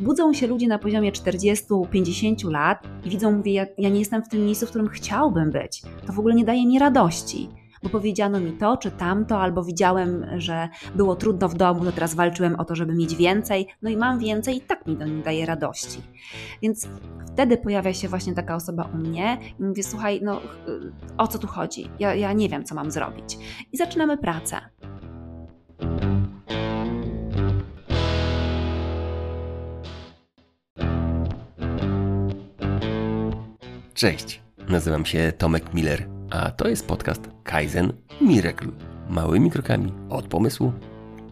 budzą się ludzie na poziomie 40-50 lat i widzą, mówię, ja, ja nie jestem w tym miejscu, w którym chciałbym być. To w ogóle nie daje mi radości bo powiedziano mi to czy tamto, albo widziałem, że było trudno w domu, no teraz walczyłem o to, żeby mieć więcej, no i mam więcej i tak mi to nie daje radości. Więc wtedy pojawia się właśnie taka osoba u mnie i mówię, słuchaj, no o co tu chodzi? Ja, ja nie wiem, co mam zrobić. I zaczynamy pracę. Cześć, nazywam się Tomek Miller, a to jest podcast Kaizen Miracle. Małymi krokami od pomysłu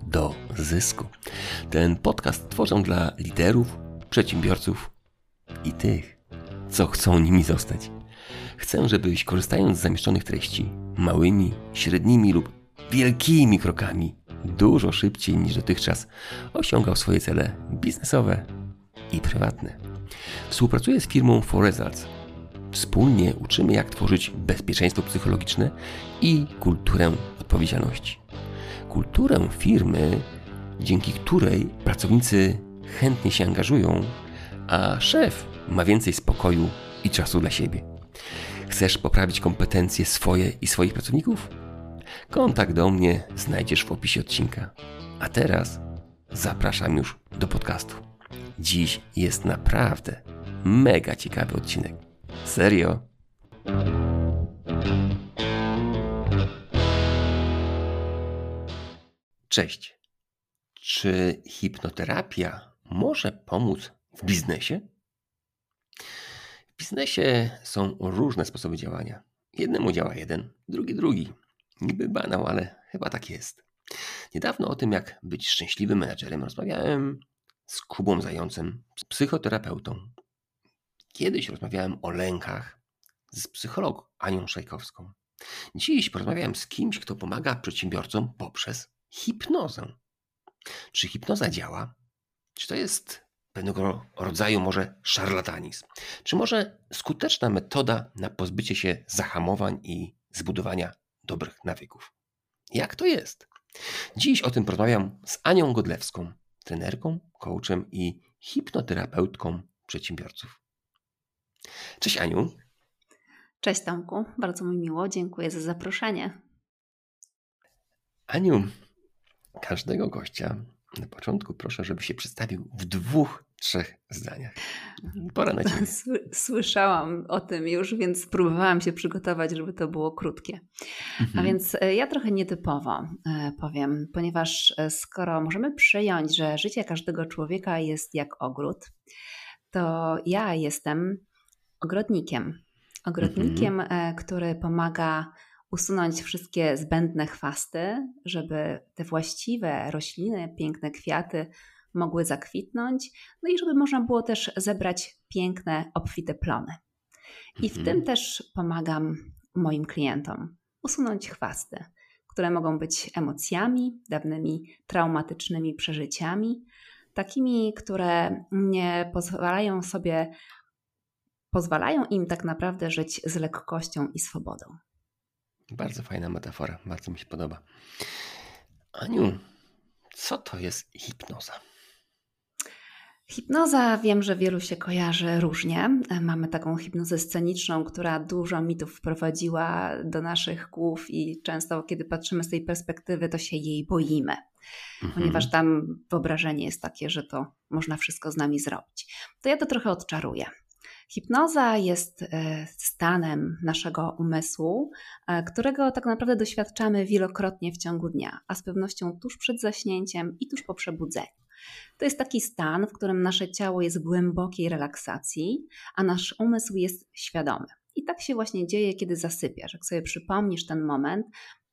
do zysku. Ten podcast tworzę dla liderów, przedsiębiorców i tych, co chcą nimi zostać. Chcę, żebyś korzystając z zamieszczonych treści małymi, średnimi lub wielkimi krokami dużo szybciej niż dotychczas osiągał swoje cele biznesowe i prywatne. Współpracuję z firmą For Results. Wspólnie uczymy, jak tworzyć bezpieczeństwo psychologiczne i kulturę odpowiedzialności. Kulturę firmy, dzięki której pracownicy chętnie się angażują, a szef ma więcej spokoju i czasu dla siebie. Chcesz poprawić kompetencje swoje i swoich pracowników? Kontakt do mnie znajdziesz w opisie odcinka. A teraz zapraszam już do podcastu. Dziś jest naprawdę mega ciekawy odcinek. Serio. Cześć. Czy hipnoterapia może pomóc w biznesie? W biznesie są różne sposoby działania. Jednemu działa jeden, drugi drugi. Niby banał, ale chyba tak jest. Niedawno o tym, jak być szczęśliwym menadżerem, rozmawiałem z Kubą Zającem, psychoterapeutą. Kiedyś rozmawiałem o lękach z psychologą Anią Szajkowską. Dziś porozmawiałem z kimś, kto pomaga przedsiębiorcom poprzez hipnozę. Czy hipnoza działa? Czy to jest pewnego rodzaju może szarlatanizm? Czy może skuteczna metoda na pozbycie się zahamowań i zbudowania dobrych nawyków? Jak to jest? Dziś o tym porozmawiam z Anią Godlewską, trenerką, coachem i hipnoterapeutką przedsiębiorców. Cześć Aniu. Cześć Tomku, bardzo mi miło, dziękuję za zaproszenie. Aniu, każdego gościa na początku proszę, żeby się przedstawił w dwóch, trzech zdaniach. Pora na ciebie. Słyszałam o tym już, więc próbowałam się przygotować, żeby to było krótkie. Mhm. A więc e, ja trochę nietypowo e, powiem, ponieważ e, skoro możemy przyjąć, że życie każdego człowieka jest jak ogród, to ja jestem ogrodnikiem. Ogrodnikiem, mhm. który pomaga usunąć wszystkie zbędne chwasty, żeby te właściwe rośliny, piękne kwiaty mogły zakwitnąć, no i żeby można było też zebrać piękne, obfite plony. I w mhm. tym też pomagam moim klientom usunąć chwasty, które mogą być emocjami, dawnymi traumatycznymi przeżyciami, takimi, które nie pozwalają sobie, pozwalają im tak naprawdę żyć z lekkością i swobodą. Bardzo fajna metafora, bardzo mi się podoba. Aniu, co to jest hipnoza? Hipnoza wiem, że wielu się kojarzy różnie. Mamy taką hipnozę sceniczną, która dużo mitów wprowadziła do naszych głów i często, kiedy patrzymy z tej perspektywy, to się jej boimy, mhm. ponieważ tam wyobrażenie jest takie, że to można wszystko z nami zrobić. To ja to trochę odczaruję. Hipnoza jest e, stanem naszego umysłu, e, którego tak naprawdę doświadczamy wielokrotnie w ciągu dnia, a z pewnością tuż przed zaśnięciem i tuż po przebudzeniu. To jest taki stan, w którym nasze ciało jest w głębokiej relaksacji, a nasz umysł jest świadomy. I tak się właśnie dzieje, kiedy zasypiasz. Jak sobie przypomnisz ten moment,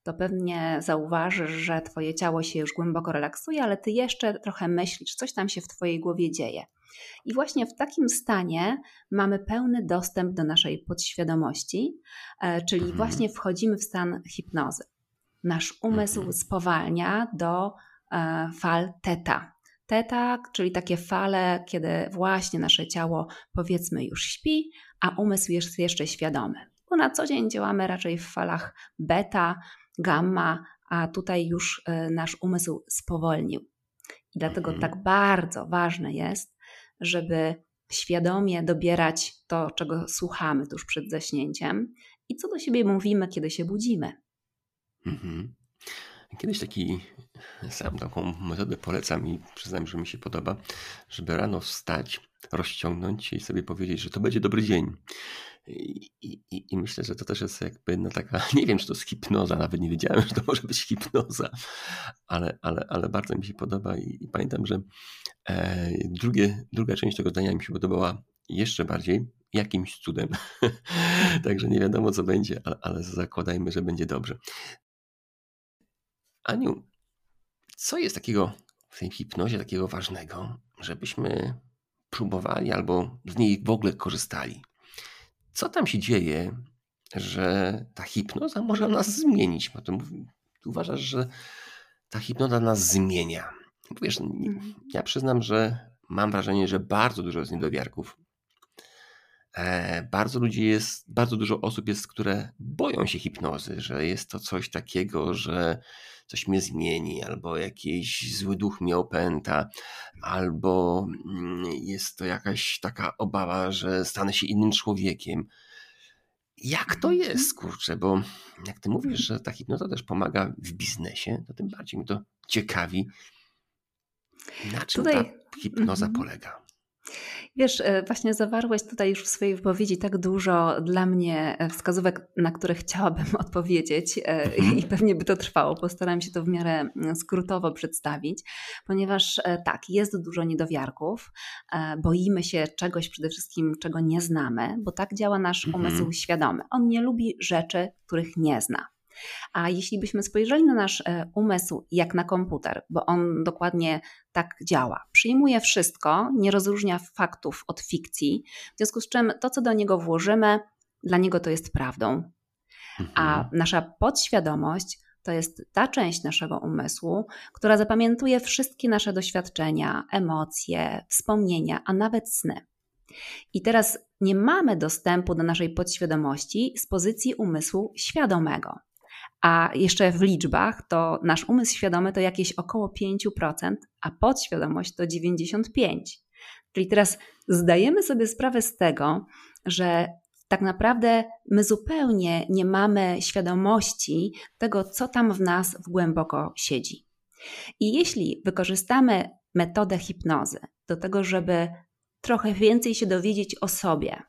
to pewnie zauważysz, że Twoje ciało się już głęboko relaksuje, ale Ty jeszcze trochę myślisz, coś tam się w Twojej głowie dzieje. I właśnie w takim stanie mamy pełny dostęp do naszej podświadomości, e, czyli mhm. właśnie wchodzimy w stan hipnozy. Nasz umysł mhm. spowalnia do e, fal teta. Teta, czyli takie fale, kiedy właśnie nasze ciało powiedzmy już śpi, a umysł jest jeszcze świadomy. Bo na co dzień działamy raczej w falach beta, gamma, a tutaj już e, nasz umysł spowolnił. I dlatego mhm. tak bardzo ważne jest, żeby świadomie dobierać to, czego słuchamy tuż przed zaśnięciem i co do siebie mówimy, kiedy się budzimy. Mhm. Kiedyś taki sam taką metodę polecam i przyznam, że mi się podoba, żeby rano wstać, rozciągnąć się i sobie powiedzieć, że to będzie dobry dzień. I, i, I, myślę, że to też jest jakby no taka, nie wiem, czy to jest hipnoza, nawet nie wiedziałem, że to może być hipnoza, ale, ale, ale bardzo mi się podoba i, i pamiętam, że e, drugie, druga część tego zdania mi się podobała jeszcze bardziej, jakimś cudem. Także nie wiadomo, co będzie, ale, ale zakładajmy, że będzie dobrze. Aniu, co jest takiego w tej hipnozie takiego ważnego, żebyśmy próbowali albo z niej w ogóle korzystali? Co tam się dzieje, że ta hipnoza może nas zmienić? Bo uważasz, że ta hipnoza nas zmienia. Wiesz, mhm. ja przyznam, że mam wrażenie, że bardzo dużo jest niedowiarków. E, bardzo ludzi jest, bardzo dużo osób jest, które boją się hipnozy, że jest to coś takiego, że coś mnie zmieni, albo jakiś zły duch mnie opęta, albo mm, jest to jakaś taka obawa, że stanę się innym człowiekiem. Jak to mhm. jest, kurczę, bo jak ty mówisz, że ta hipnoza też pomaga w biznesie, to tym bardziej mi to ciekawi, na czym Tutaj... ta hipnoza mhm. polega. Wiesz, e, właśnie zawarłeś tutaj już w swojej wypowiedzi tak dużo dla mnie e, wskazówek, na które chciałabym odpowiedzieć e, mhm. i pewnie by to trwało. Postaram się to w miarę mm, skrótowo przedstawić, ponieważ tak, jest dużo niedowiarków, boimy się czegoś przede wszystkim, czego nie znamy, bo tak działa nasz mhm. umysł świadomy. On nie lubi rzeczy, których nie zna. A jeśli byśmy spojrzeli na nasz e, umysł jak na komputer, bo on dokładnie tak działa, przyjmuje wszystko, nie rozróżnia faktów od fikcji, w związku z czym to, co do niego włożymy, dla niego to jest prawdą. A mhm. nasza podświadomość to jest ta część naszego umysłu, która zapamiętuje wszystkie nasze doświadczenia, emocje, wspomnienia, a nawet sny. I teraz nie mamy dostępu do naszej podświadomości z pozycji umysłu świadomego. A jeszcze w liczbach to nasz umysł świadomy to jakieś około 5%, a podświadomość to 95%. Czyli teraz zdajemy sobie sprawę z tego, że tak naprawdę my zupełnie nie mamy świadomości tego, co tam w nas w głęboko siedzi. I jeśli wykorzystamy metodę hipnozy do tego, żeby trochę więcej się dowiedzieć o sobie,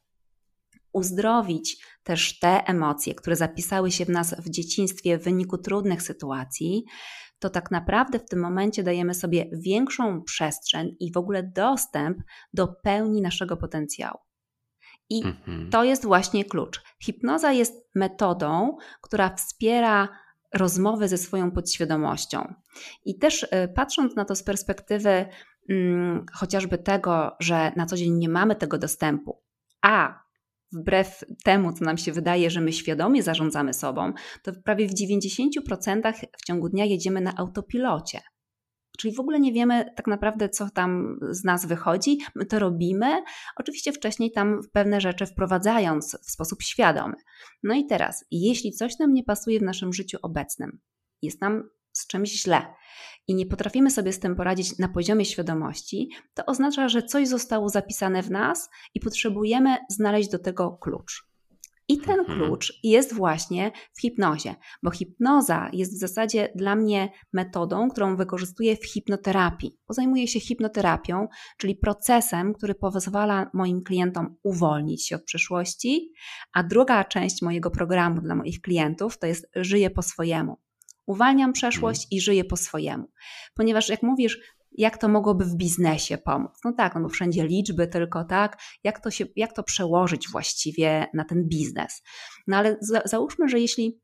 uzdrowić też te emocje, które zapisały się w nas w dzieciństwie w wyniku trudnych sytuacji, to tak naprawdę w tym momencie dajemy sobie większą przestrzeń i w ogóle dostęp do pełni naszego potencjału. I mhm. to jest właśnie klucz. Hipnoza jest metodą, która wspiera rozmowy ze swoją podświadomością. I też y, patrząc na to z perspektywy hmm, chociażby tego, że na co dzień nie mamy tego dostępu, a wbrew temu, co nam się wydaje, że my świadomie zarządzamy sobą, to prawie w 90% w ciągu dnia jedziemy na autopilocie. Czyli w ogóle nie wiemy tak naprawdę, co tam z nas wychodzi. My to robimy, oczywiście wcześniej tam pewne rzeczy wprowadzając w sposób świadomy. No i teraz, jeśli coś nam nie pasuje w naszym życiu obecnym, jest nam z czymś źle i nie potrafimy sobie z tym poradzić na poziomie świadomości, to oznacza, że coś zostało zapisane w nas i potrzebujemy znaleźć do tego klucz. I ten mhm. klucz jest właśnie w hipnozie, bo hipnoza jest w zasadzie dla mnie metodą, którą wykorzystuję w hipnoterapii. Bo zajmuję się hipnoterapią, czyli procesem, który pozwala moim klientom uwolnić się od przeszłości, a druga część mojego programu dla moich klientów to jest żyję po swojemu. Uwalniam przeszłość i żyję po swojemu. Ponieważ jak mówisz, jak to mogłoby w biznesie pomóc? No tak, no bo wszędzie liczby tylko, tak? Jak to, się, jak to przełożyć właściwie na ten biznes? No ale za, załóżmy, że jeśli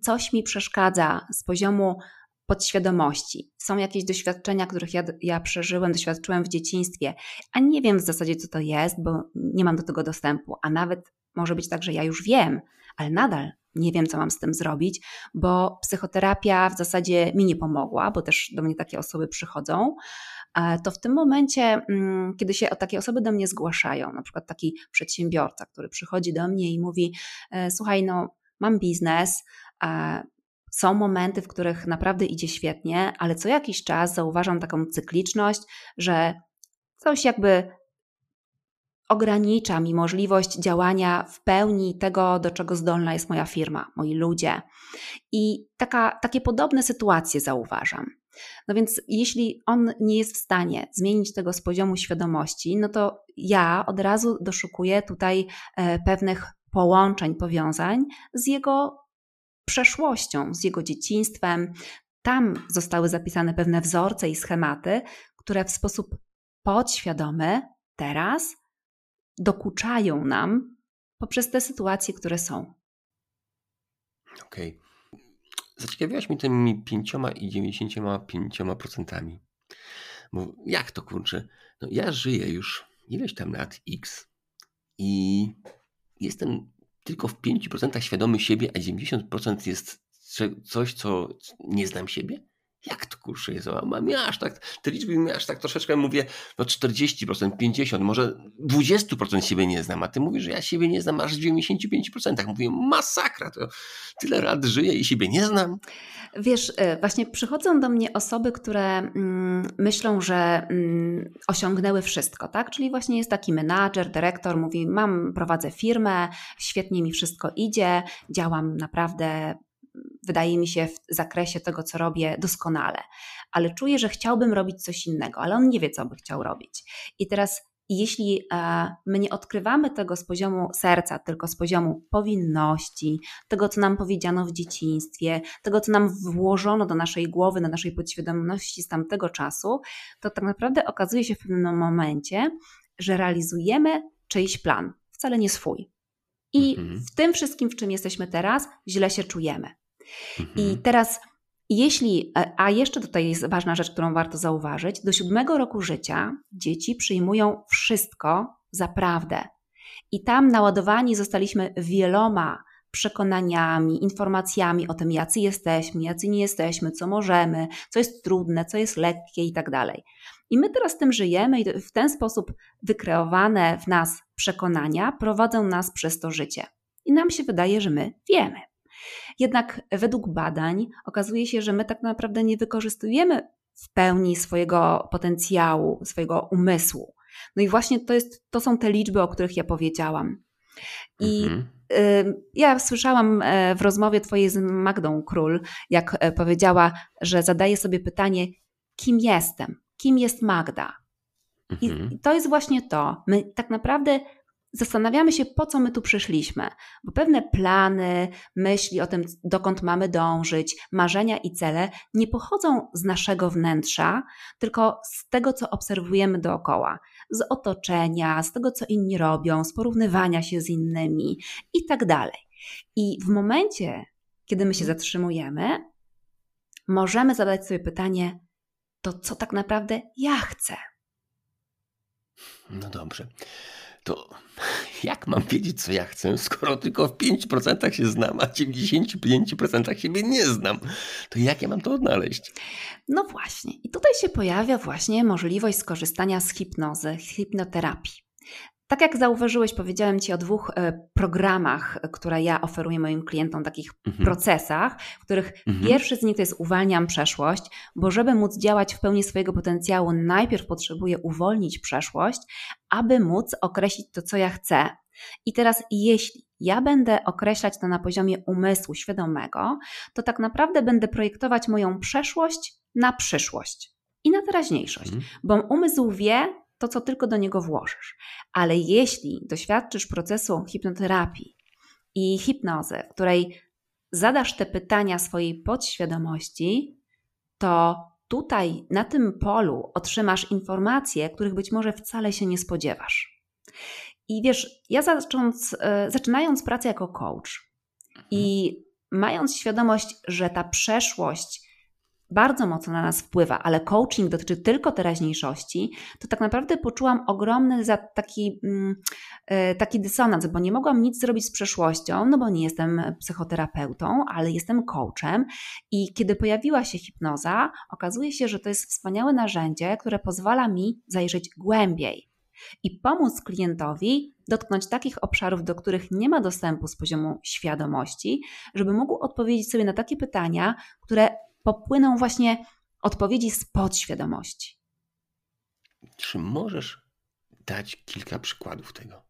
coś mi przeszkadza z poziomu podświadomości. Są jakieś doświadczenia, których ja, ja przeżyłem, doświadczyłem w dzieciństwie, a nie wiem w zasadzie, co to jest, bo nie mam do tego dostępu, a nawet może być tak, że ja już wiem, ale nadal nie wiem, co mam z tym zrobić, bo psychoterapia w zasadzie mi nie pomogła, bo też do mnie takie osoby przychodzą. E, to w tym momencie, mm, kiedy się takie osoby do mnie zgłaszają, na przykład taki przedsiębiorca, który przychodzi do mnie i mówi: e, Słuchaj, no, mam biznes, są momenty, w których naprawdę idzie świetnie, ale co jakiś czas zauważam taką cykliczność, że coś jakby ogranicza mi możliwość działania w pełni tego, do czego zdolna jest moja firma, moi ludzie. I taka, takie podobne sytuacje zauważam. No więc jeśli on nie jest w stanie zmienić tego z poziomu świadomości, no to ja od razu doszukuję tutaj e, pewnych połączeń, powiązań z jego przeszłością, z jego dzieciństwem. Tam zostały zapisane pewne wzorce i schematy, które w sposób podświadomy teraz dokuczają nam poprzez te sytuacje, które są. Okej. Okay. Zaciekawiłaś mnie tymi 5 i 95%. Bo jak to kurczę? No ja żyję już ileś tam lat X i jestem tylko w 5% świadomy siebie, a 90% jest coś, co nie znam siebie? Jak to kurczę jest? Mam ja aż tak, te liczby mi aż tak troszeczkę mówię, no 40%, 50%, może 20% siebie nie znam, a ty mówisz, że ja siebie nie znam aż w 95%. Mówię, masakra, to tyle lat żyję i siebie nie znam. Wiesz, e, właśnie przychodzą do mnie osoby, które mm, myślą, że mm, osiągnęły wszystko, tak? Czyli właśnie jest taki menadżer, dyrektor, mówi: Mam, prowadzę firmę, świetnie mi wszystko idzie, działam naprawdę wydaje mi się, w zakresie tego, co robię, doskonale, ale czuję, że chciałbym robić coś innego, ale on nie wie, co by chciał robić. I teraz, jeśli e, my nie odkrywamy tego z poziomu serca, tylko z poziomu powinności, tego, co nam powiedziano w dzieciństwie, tego, co nam włożono do naszej głowy, do naszej podświadomości z tamtego czasu, to tak naprawdę okazuje się w pewnym momencie, że realizujemy czyjś plan, wcale nie swój. I mhm. w tym wszystkim, w czym jesteśmy teraz, źle się czujemy. Mhm. I teraz, jeśli, e, a jeszcze tutaj jest ważna rzecz, którą warto zauważyć, do siódmego roku życia dzieci przyjmują wszystko za prawdę. I tam naładowani zostaliśmy wieloma przekonaniami, informacjami o tym, jacy jesteśmy, jacy nie jesteśmy, co możemy, co jest trudne, co jest lekkie i tak dalej. I my teraz tym żyjemy i w ten sposób wykreowane w nas przekonania prowadzą nas przez to życie. I nam się wydaje, że my wiemy. Jednak według badań okazuje się, że my tak naprawdę nie wykorzystujemy w pełni swojego potencjału, swojego umysłu. No i właśnie to, jest, to są te liczby, o których ja powiedziałam. I mhm. ja słyszałam e, w rozmowie Twojej z Magdą Król, jak e, powiedziała, że zadaje sobie pytanie, kim jestem, kim jest Magda. Mhm. I to jest właśnie to. My tak naprawdę zastanawiamy się, po co my tu przyszliśmy, bo pewne plany, myśli o tym, dokąd mamy dążyć, marzenia i cele nie pochodzą z naszego wnętrza, tylko z tego, co obserwujemy dookoła, z otoczenia, z tego, co inni robią, z porównywania się z innymi i tak dalej. I w momencie, kiedy my się zatrzymujemy, możemy zadać sobie pytanie, to co tak naprawdę ja chcę? No dobrze to jak mam wiedzieć, co ja chcę, skoro tylko w 5% się znam, a w 95% siebie nie znam? To jak ja mam to odnaleźć? No właśnie. I tutaj się pojawia właśnie możliwość skorzystania z hipnozy, hipnoterapii. Tak jak zauważyłeś, powiedziałem Ci o dwóch e, programach, które ja oferuję moim klientom, takich mhm. procesach, w których mhm. pierwszy z nich to jest uwalniam przeszłość, bo żeby móc działać w pełni swojego potencjału, najpierw potrzebuję uwolnić przeszłość, aby móc określić to, co ja chcę. I teraz, jeśli ja będę określać to na poziomie umysłu świadomego, to tak naprawdę będę projektować moją przeszłość na przyszłość i na teraźniejszość, mhm. bo umysł wie, to, co tylko do niego włożysz. Ale jeśli doświadczysz procesu hipnoterapii i hipnozy, w której zadasz te pytania swojej podświadomości, to tutaj na tym polu otrzymasz informacje, których być może wcale się nie spodziewasz. I wiesz, ja zacząc, e, zaczynając pracę jako coach i mając świadomość, że ta przeszłość bardzo mocno na nas wpływa, ale coaching dotyczy tylko teraźniejszości, to tak naprawdę poczułam ogromny taki, mm, e, taki dysonans, bo nie mogłam nic zrobić z przeszłością, no bo nie jestem psychoterapeutą, ale jestem coachem i kiedy pojawiła się hipnoza, okazuje się, że to jest wspaniałe narzędzie, które pozwala mi zajrzeć głębiej i pomóc klientowi dotknąć takich obszarów, do których nie ma dostępu z poziomu świadomości, żeby mógł odpowiedzieć sobie na takie pytania, które popłyną właśnie odpowiedzi z podświadomości. Czy możesz dać kilka przykładów tego.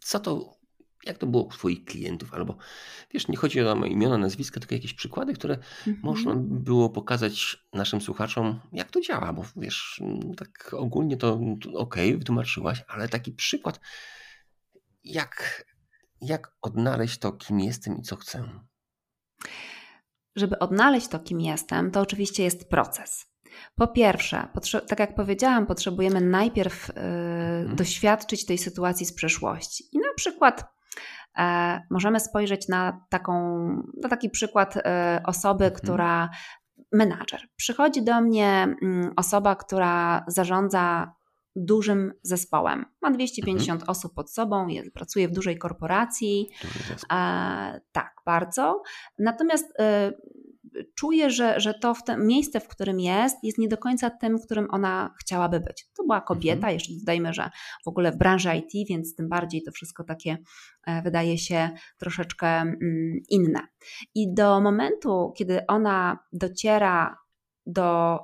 Co to, jak to było u Twoich klientów? Albo wiesz, nie chodzi o imiona, nazwiska, tylko jakieś przykłady, które mhm. można było pokazać naszym słuchaczom, jak to działa, bo wiesz, tak ogólnie to, to ok, wytłumaczyłaś, ale taki przykład, jak, jak odnaleźć to, kim jestem i co chcę. Żeby odnaleźć to, kim jestem, to oczywiście jest proces. Po pierwsze, tak jak powiedziałam, potrzebujemy najpierw y, doświadczyć tej sytuacji z przeszłości. I na przykład e, możemy spojrzeć na, taką, na taki przykład e, osoby, mhm. która menadżer. Przychodzi do mnie mm, osoba, która zarządza dużym zespołem. Ma 250 mhm. osób pod sobą, jest, pracuje w dużej korporacji. E, tak, bardzo. Natomiast e, czuje, że, że to w tym, miejsce, w którym jest, jest nie do końca tym, w którym ona chciałaby być. To była kobieta, mhm. jeszcze dodajmy, że w ogóle w branży IT, więc tym bardziej to wszystko takie e, wydaje się troszeczkę mm, inne. I do momentu, kiedy ona dociera do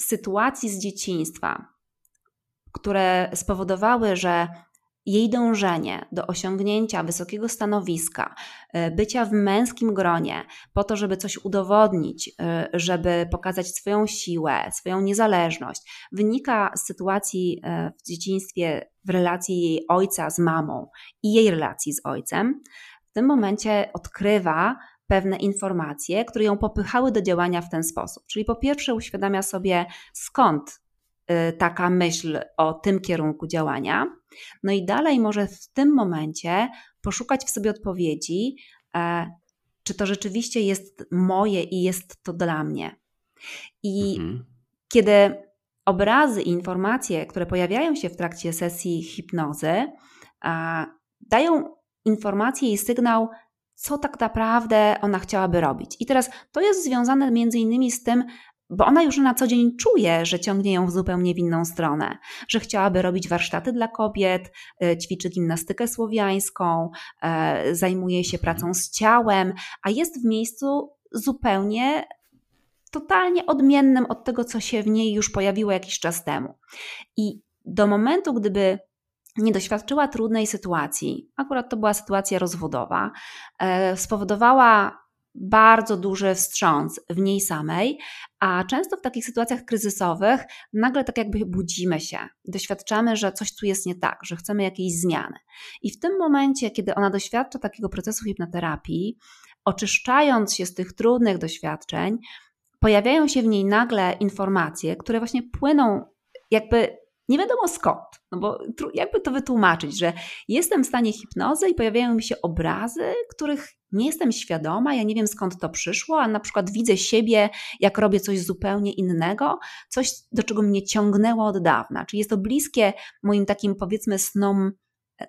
sytuacji z dzieciństwa, które spowodowały, że jej dążenie do osiągnięcia wysokiego stanowiska, e, bycia w męskim gronie, po to, żeby coś udowodnić, e, żeby pokazać swoją siłę, swoją niezależność, wynika z sytuacji e, w dzieciństwie w relacji jej ojca z mamą i jej relacji z ojcem. W tym momencie odkrywa pewne informacje, które ją popychały do działania w ten sposób. Czyli po pierwsze uświadamia sobie skąd taka myśl o tym kierunku działania. No i dalej może w tym momencie poszukać w sobie odpowiedzi, e, czy to rzeczywiście jest moje i jest to dla mnie. I mhm. kiedy obrazy i informacje, które pojawiają się w trakcie sesji hipnozy, dają informację i sygnał, co tak naprawdę ona chciałaby robić. I teraz to jest związane między innymi z tym, bo ona już na co dzień czuje, że ciągnie ją w zupełnie inną stronę, że chciałaby robić warsztaty dla kobiet, e, ćwiczy gimnastykę słowiańską, e, zajmuje się pracą z ciałem, a jest w miejscu zupełnie totalnie odmiennym od tego, co się w niej już pojawiło jakiś czas temu. I do momentu, gdyby nie doświadczyła trudnej sytuacji, akurat to była sytuacja rozwodowa, e, spowodowała bardzo duży wstrząs w niej samej, a często w takich sytuacjach kryzysowych nagle tak jakby budzimy się doświadczamy, że coś tu jest nie tak, że chcemy jakiejś zmiany. I w tym momencie, kiedy ona doświadcza takiego procesu hipnoterapii, oczyszczając się z tych trudnych doświadczeń, pojawiają się w niej nagle informacje, które właśnie płyną jakby nie wiadomo skąd, no bo jakby to wytłumaczyć, że jestem w stanie hipnozy i pojawiają mi się obrazy, których nie jestem świadoma, ja nie wiem skąd to przyszło, a na przykład widzę siebie, jak robię coś zupełnie innego, coś, do czego mnie ciągnęło od dawna. Czyli jest to bliskie moim takim, powiedzmy, snom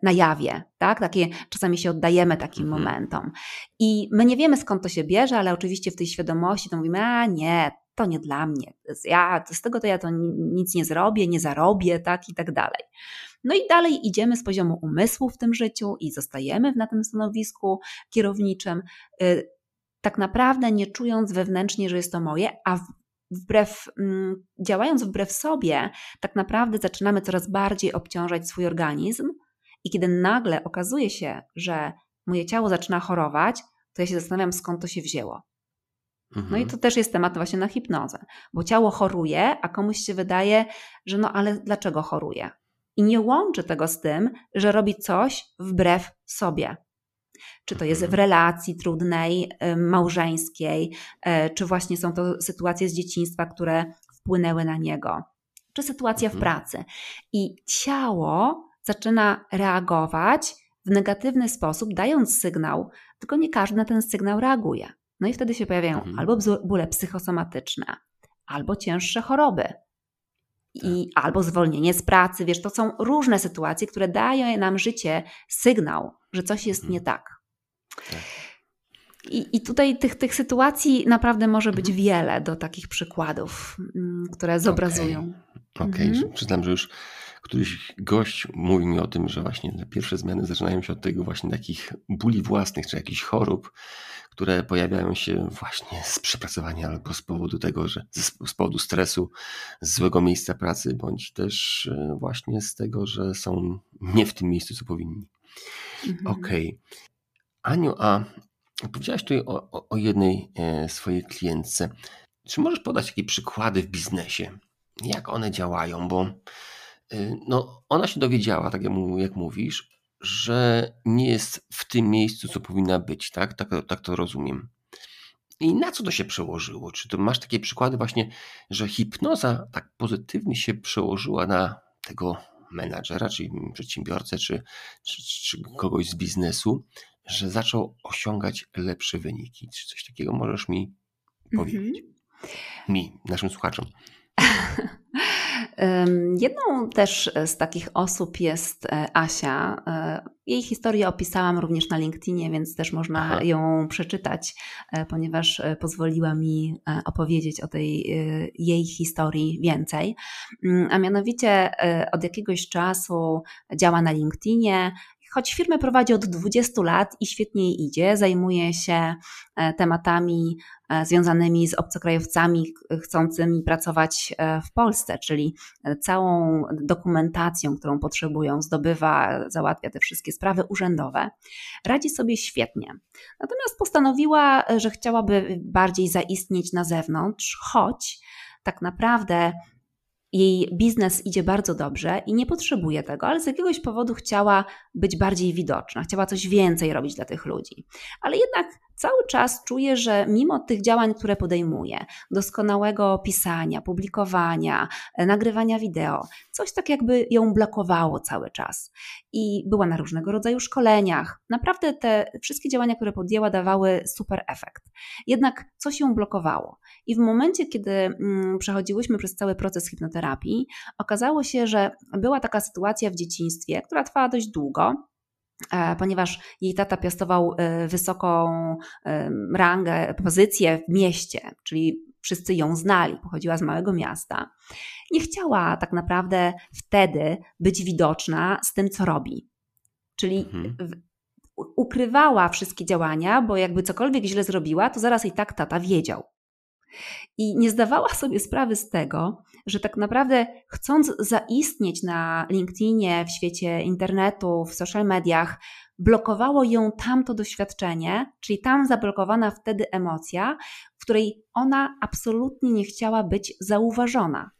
na jawie, tak? Takie, czasami się oddajemy takim mhm. momentom. I my nie wiemy skąd to się bierze, ale oczywiście w tej świadomości to mówimy, a nie, to nie dla mnie. Ja, z tego to ja to nic nie zrobię, nie zarobię, tak? I tak dalej. No i dalej idziemy z poziomu umysłu w tym życiu i zostajemy na tym stanowisku kierowniczym, y, tak naprawdę nie czując wewnętrznie, że jest to moje, a wbrew, mm, działając wbrew sobie, tak naprawdę zaczynamy coraz bardziej obciążać swój organizm i kiedy nagle okazuje się, że moje ciało zaczyna chorować, to ja się zastanawiam, skąd to się wzięło. Mhm. No i to też jest temat właśnie na hipnozę, bo ciało choruje, a komuś się wydaje, że no ale dlaczego choruje? i nie łączy tego z tym, że robi coś wbrew sobie. Czy to jest w mhm. relacji trudnej, małżeńskiej, e, czy właśnie są to sytuacje z dzieciństwa, które wpłynęły na niego, czy sytuacja w mhm. pracy. I ciało zaczyna reagować w negatywny sposób, dając sygnał, tylko nie każdy na ten sygnał reaguje. No i wtedy się pojawiają mhm. albo bóle psychosomatyczne, albo cięższe choroby, i tak. albo zwolnienie z pracy. Wiesz, to są różne sytuacje, które dają nam życie sygnał, że coś jest nie mhm. tak. tak. I, I tutaj tych, tych sytuacji naprawdę może być mhm. wiele do takich przykładów, mm, które zobrazują. Okay. Okej, okay. mhm. przyznam, że już któryś gość mówił mi o tym, że właśnie te pierwsze zmiany zaczynają się od tego właśnie takich bóli własnych, czy jakichś chorób, które pojawiają się właśnie z przepracowania albo z powodu tego, że z powodu stresu, z złego miejsca pracy, bądź też e, właśnie z tego, że są nie w tym miejscu, co powinni. Mhm. Okej. Okay. Aniu, a powiedziałaś tutaj o, o, o jednej e, swojej klientce. Czy możesz podać takie przykłady w biznesie? Jak one działają? Bo no, ona się dowiedziała, tak jak, mówisz, że nie jest w tym miejscu, co powinna być, tak? Tak, tak to rozumiem. I na co to się przełożyło? Czy to masz takie przykłady właśnie, że hipnoza tak pozytywnie się przełożyła na tego menadżera, czyli przedsiębiorcę, czy, czy, czy kogoś z biznesu, że zaczął osiągać lepsze wyniki? Czy coś takiego możesz mi powiedzieć? Mm -hmm. Mi, naszym słuchaczom. Jedną też z takich osób jest e, Asia. E, jej historię opisałam również na LinkedInie, więc też można Aha. ją przeczytać, e, ponieważ pozwoliła mi opowiedzieć o tej jej historii więcej. Mm, a mianowicie od jakiegoś czasu działa na LinkedInie, choć firmę prowadzi od 20 lat i świetnie jej idzie, zajmuje się e, tematami e, związanymi z obcokrajowcami chcącymi pracować e, w Polsce, czyli całą dokumentacją, którą potrzebują, zdobywa, załatwia te wszystkie sprawy urzędowe. Radzi sobie świetnie. Natomiast postanowiła, że chciałaby bardziej zaistnieć na zewnątrz, choć tak naprawdę jej biznes idzie bardzo dobrze i nie potrzebuje tego, ale z jakiegoś powodu chciała być bardziej widoczna, chciała coś więcej robić dla tych ludzi. Ale jednak cały czas czuję, że mimo tych działań, które podejmuje, doskonałego pisania, publikowania, e, nagrywania wideo, coś tak jakby ją blokowało cały czas. I była na różnego rodzaju szkoleniach. Naprawdę te wszystkie działania, które podjęła, dawały super efekt. Jednak coś ją blokowało. I w momencie, kiedy mm, przechodziłyśmy przez cały proces hipnoterapii, okazało się, że była taka sytuacja w dzieciństwie, która trwała dość długo ponieważ jej tata piastował e, wysoką rangę, pozycję w mieście, czyli wszyscy ją znali, pochodziła z małego miasta. Nie chciała tak naprawdę wtedy być widoczna z tym, co robi. Czyli mhm. ukrywała wszystkie działania, bo jakby cokolwiek źle zrobiła, to zaraz i tak tata wiedział. I nie zdawała sobie sprawy z tego, że tak naprawdę chcąc zaistnieć na LinkedInie, w świecie internetu, w social mediach, blokowało ją tamto doświadczenie, czyli tam zablokowana wtedy emocja, w której ona absolutnie nie chciała być zauważona.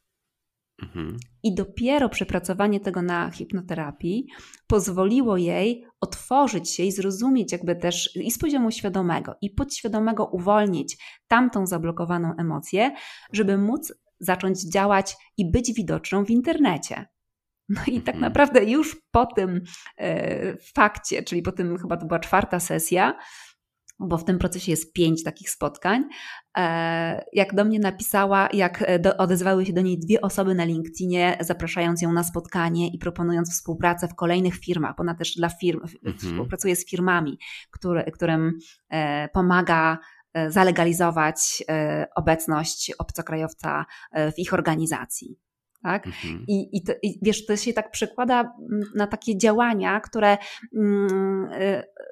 Mhm. I dopiero przepracowanie tego na hipnoterapii pozwoliło jej otworzyć się i zrozumieć, jakby też i z poziomu świadomego, i podświadomego uwolnić tamtą zablokowaną emocję, żeby móc zacząć działać i być widoczną w internecie. No i tak mhm. naprawdę już po tym e, fakcie, czyli po tym chyba to była czwarta sesja, bo w tym procesie jest pięć takich spotkań. E, jak do mnie napisała, jak e, do, odezwały się do niej dwie osoby na LinkedInie, zapraszając ją na spotkanie i proponując współpracę w kolejnych firmach, bo ona też dla firm mhm. współpracuje z firmami, które, którym e, pomaga zalegalizować obecność obcokrajowca w ich organizacji tak? Mhm. I, i, to, I, wiesz, to się tak przekłada na takie działania, które mm,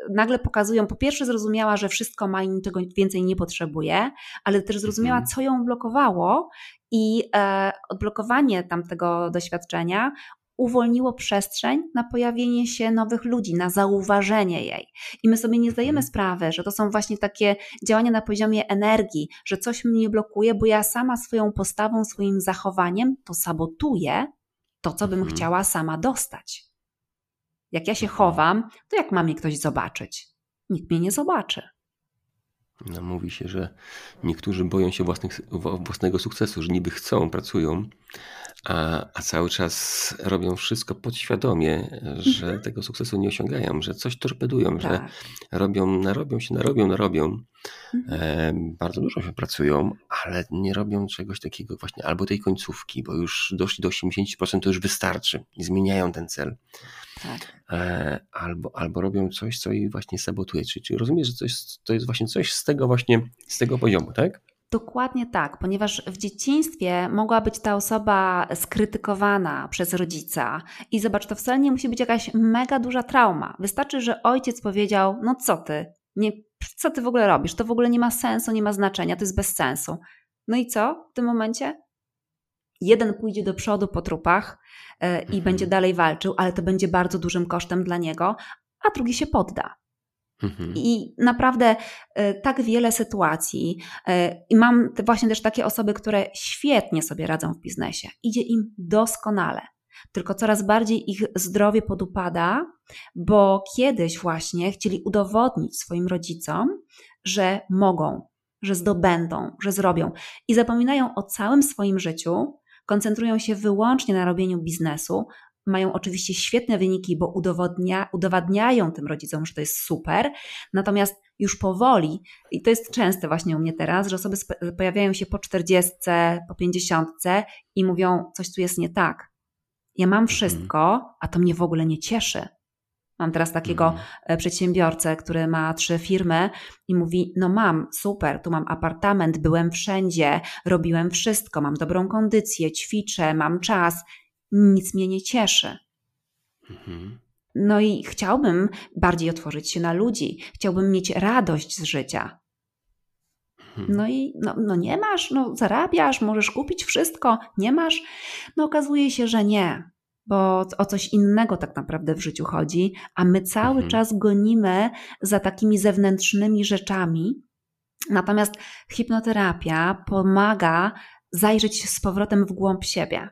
nagle pokazują, po pierwsze zrozumiała, że wszystko ma i niczego więcej nie potrzebuje, ale też zrozumiała, mhm. co ją blokowało i e, odblokowanie tamtego doświadczenia uwolniło przestrzeń na pojawienie się nowych ludzi, na zauważenie jej. I my sobie nie zdajemy mhm. sprawy, że to są właśnie takie działania na poziomie energii, że coś mnie blokuje, bo ja sama swoją postawą, swoim zachowaniem to sabotuję to, co bym mhm. chciała sama dostać. Jak ja się mhm. chowam, to jak ma mnie ktoś zobaczyć? Nikt mnie nie zobaczy. No, mówi się, że niektórzy boją się własnych, własnego sukcesu, że niby chcą, pracują, a, a cały czas robią wszystko podświadomie, że mhm. tego sukcesu nie osiągają, że coś torpedują, tak. że robią, narobią się, narobią, narobią. Mhm. Bardzo dużo się pracują, ale nie robią czegoś takiego właśnie, albo tej końcówki, bo już doszli do 80%, to już wystarczy i zmieniają ten cel. Tak. E, albo, albo robią coś, co ich właśnie sabotuje. Czyli, czyli rozumiesz, że coś, to jest właśnie coś z tego właśnie, z tego poziomu, tak? Dokładnie tak, ponieważ w dzieciństwie mogła być ta osoba skrytykowana przez rodzica i zobacz, to wcale nie musi być jakaś mega duża trauma. Wystarczy, że ojciec powiedział: No co ty, nie, co ty w ogóle robisz? To w ogóle nie ma sensu, nie ma znaczenia, to jest bez sensu. No i co w tym momencie? Jeden pójdzie do przodu po trupach yy, i mhm. będzie dalej walczył, ale to będzie bardzo dużym kosztem dla niego, a drugi się podda. Mhm. I naprawdę e, tak wiele sytuacji. E, I mam właśnie też takie osoby, które świetnie sobie radzą w biznesie. Idzie im doskonale. Tylko coraz bardziej ich zdrowie podupada, bo kiedyś właśnie chcieli udowodnić swoim rodzicom, że mogą, że zdobędą, że zrobią i zapominają o całym swoim życiu, koncentrują się wyłącznie na robieniu biznesu, mają oczywiście świetne wyniki, bo udowodnia, udowadniają tym rodzicom, że to jest super, natomiast już powoli, i to jest częste właśnie u mnie teraz, że osoby pojawiają się po 40, po 50 i mówią, coś tu jest nie tak. Ja mam mhm. wszystko, a to mnie w ogóle nie cieszy. Mam teraz takiego mhm. E, przedsiębiorcę, który ma trzy firmy i mówi: No, mam, super, tu mam apartament, byłem wszędzie, robiłem wszystko, mam dobrą kondycję, ćwiczę, mam czas nic mnie nie cieszy. Mhm. No i chciałbym bardziej otworzyć się na ludzi, chciałbym mieć radość z życia. Mhm. No i no, no nie masz, no zarabiasz, możesz kupić wszystko, nie masz. No okazuje się, że nie, bo o coś innego tak naprawdę w życiu chodzi, a my cały mhm. czas gonimy za takimi zewnętrznymi rzeczami. Natomiast hipnoterapia pomaga zajrzeć z powrotem w głąb siebie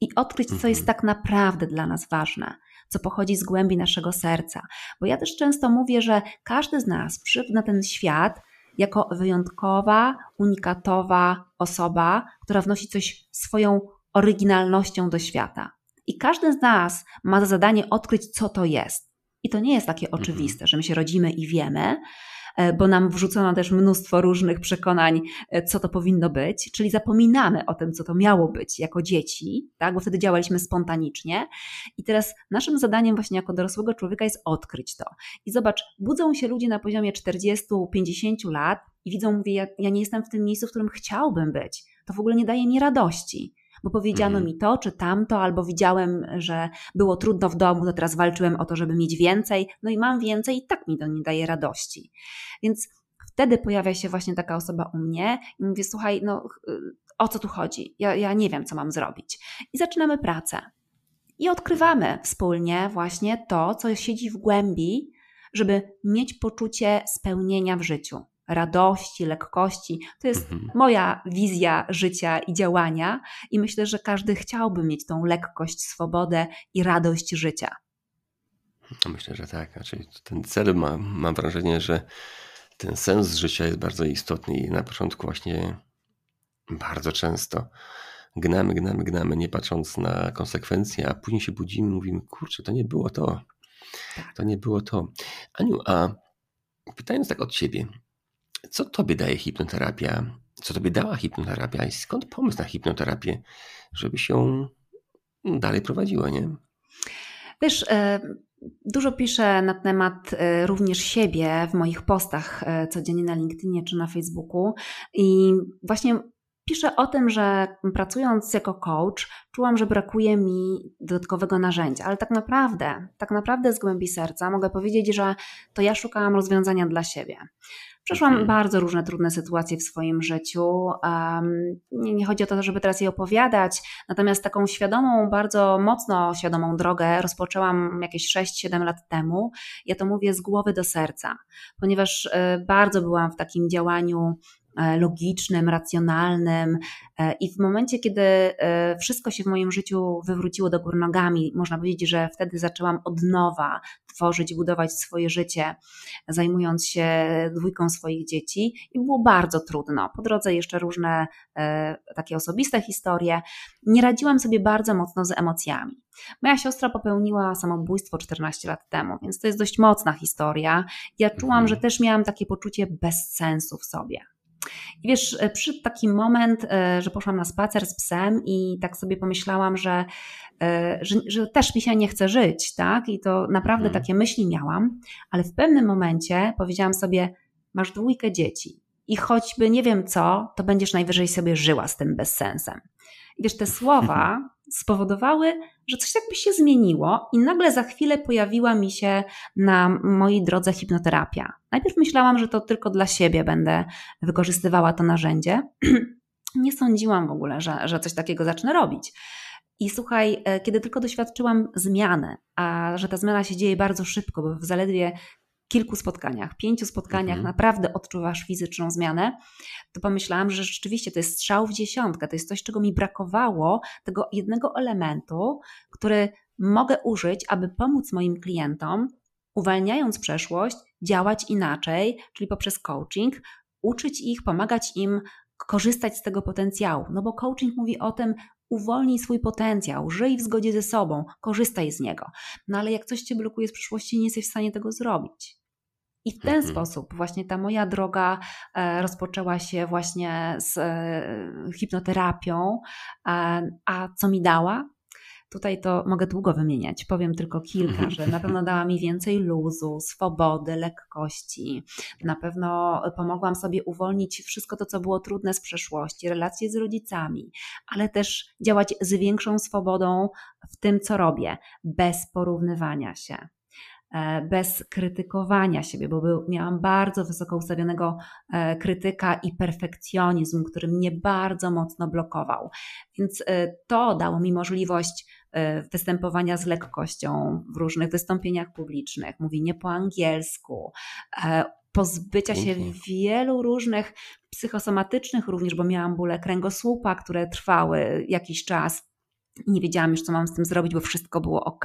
i odkryć, co jest mhm. tak naprawdę dla nas ważne, co pochodzi z głębi naszego serca. Bo ja też często mówię, że każdy z nas przyszedł na ten świat jako wyjątkowa, unikatowa osoba, która wnosi coś swoją oryginalnością do świata. I każdy z nas ma za zadanie odkryć, co to jest. I to nie jest takie mhm. oczywiste, że my się rodzimy i wiemy, bo nam wrzucono też mnóstwo różnych przekonań, e, co to powinno być, czyli zapominamy o tym, co to miało być jako dzieci, tak? bo wtedy działaliśmy spontanicznie. I teraz naszym zadaniem właśnie jako dorosłego człowieka jest odkryć to. I zobacz, budzą się ludzie na poziomie 40-50 lat i widzą, mówię, ja, ja nie jestem w tym miejscu, w którym chciałbym być. To w ogóle nie daje mi radości bo powiedziano mhm. mi to czy tamto, albo widziałem, że było trudno w domu, to teraz walczyłem o to, żeby mieć więcej, no i mam więcej i tak mi to nie daje radości. Więc wtedy pojawia się właśnie taka osoba u mnie i mówię, słuchaj, no o co tu chodzi? Ja, ja nie wiem, co mam zrobić. I zaczynamy pracę. I odkrywamy wspólnie właśnie to, co siedzi w głębi, żeby mieć poczucie spełnienia w życiu radości, lekkości. To jest mhm. moja wizja życia i działania, i myślę, że każdy chciałby mieć tą lekkość, swobodę i radość życia. No myślę, że tak. Znaczy, ten cel ma, mam wrażenie, że ten sens życia jest bardzo istotny i na początku właśnie bardzo często gnamy, gnamy, gnamy, nie patrząc na konsekwencje, a później się budzimy i mówimy, kurczę, to nie było to. Tak. To nie było to. Aniu, a pytając tak od ciebie, co tobie daje hipnoterapia? Co tobie dała hipnoterapia i skąd pomysł na hipnoterapię, żeby się dalej prowadziła, nie? Wiesz, e, dużo piszę na temat e, również siebie w moich postach e, codziennie na LinkedInie czy na Facebooku i właśnie piszę o tym, że pracując jako coach, czułam, że brakuje mi dodatkowego narzędzia, ale tak naprawdę, tak naprawdę z głębi serca mogę powiedzieć, że to ja szukałam rozwiązania dla siebie. Przeszłam mhm. bardzo różne trudne sytuacje w swoim życiu. Um, nie, nie, chodzi o to, żeby teraz je opowiadać, natomiast taką świadomą, bardzo mocno świadomą drogę rozpoczęłam jakieś 6-7 lat temu. Ja to mówię z głowy do serca, ponieważ y, bardzo byłam w takim działaniu logicznym, racjonalnym. E, I w momencie, kiedy e, wszystko się w moim życiu wywróciło do gór nogami, można powiedzieć, że wtedy zaczęłam od nowa tworzyć, budować swoje życie, zajmując się dwójką swoich dzieci, i było bardzo trudno. Po drodze jeszcze różne takie osobiste historie. Nie radziłam sobie bardzo mocno z emocjami. Moja siostra popełniła samobójstwo 14 lat temu, więc to jest dość mocna historia. Ja czułam, mhm. że też miałam takie poczucie bezsensu w sobie. I wiesz, e, przyszedł taki moment, e, że poszłam na spacer z psem i tak sobie pomyślałam, że, e, że, że też mi się nie chce żyć, tak? I to naprawdę hmm. takie myśli miałam, ale w pewnym momencie powiedziałam sobie, masz dwójkę dzieci, i choćby nie wiem co, to będziesz najwyżej sobie żyła z tym bezsensem. I wiesz, te słowa spowodowały, że coś jakby się zmieniło, i nagle za chwilę pojawiła mi się na mojej drodze hipnoterapia. Najpierw myślałam, że to tylko dla siebie będę wykorzystywała to narzędzie. nie sądziłam w ogóle, że, że coś takiego zacznę robić. I słuchaj, e, kiedy tylko doświadczyłam zmiany, a że ta zmiana się dzieje bardzo szybko, bo w zaledwie kilku spotkaniach, pięciu spotkaniach mhm. naprawdę odczuwasz fizyczną zmianę, to pomyślałam, że rzeczywiście to jest strzał w dziesiątkę, to jest coś, czego mi brakowało, tego jednego elementu, który mogę użyć, aby pomóc moim klientom, uwalniając przeszłość, działać inaczej, czyli poprzez coaching, uczyć ich, pomagać im korzystać z tego potencjału. No bo coaching mówi o tym, uwolnij swój potencjał, żyj w zgodzie ze sobą, korzystaj z niego. No ale jak coś cię blokuje z przyszłości, nie jesteś w stanie tego zrobić. I w ten mhm. sposób właśnie ta moja droga e, rozpoczęła się właśnie z e, hipnoterapią. A co mi dała? Tutaj to mogę długo wymieniać, powiem tylko kilka, że na pewno dała mi więcej luzu, swobody, lekkości. Na pewno pomogłam sobie uwolnić wszystko to, co było trudne z przeszłości, relacje z rodzicami, ale też działać z większą swobodą w tym, co robię, bez porównywania się e, bez krytykowania siebie, bo był, miałam bardzo wysoko ustawionego e, krytyka i perfekcjonizm, który mnie bardzo mocno blokował. Więc e, to dało mi możliwość występowania z lekkością w różnych wystąpieniach publicznych, mówienie po angielsku, e, pozbycia się wielu różnych psychosomatycznych również, bo miałam bóle kręgosłupa, które trwały jakiś czas. Nie wiedziałam już, co mam z tym zrobić, bo wszystko było ok.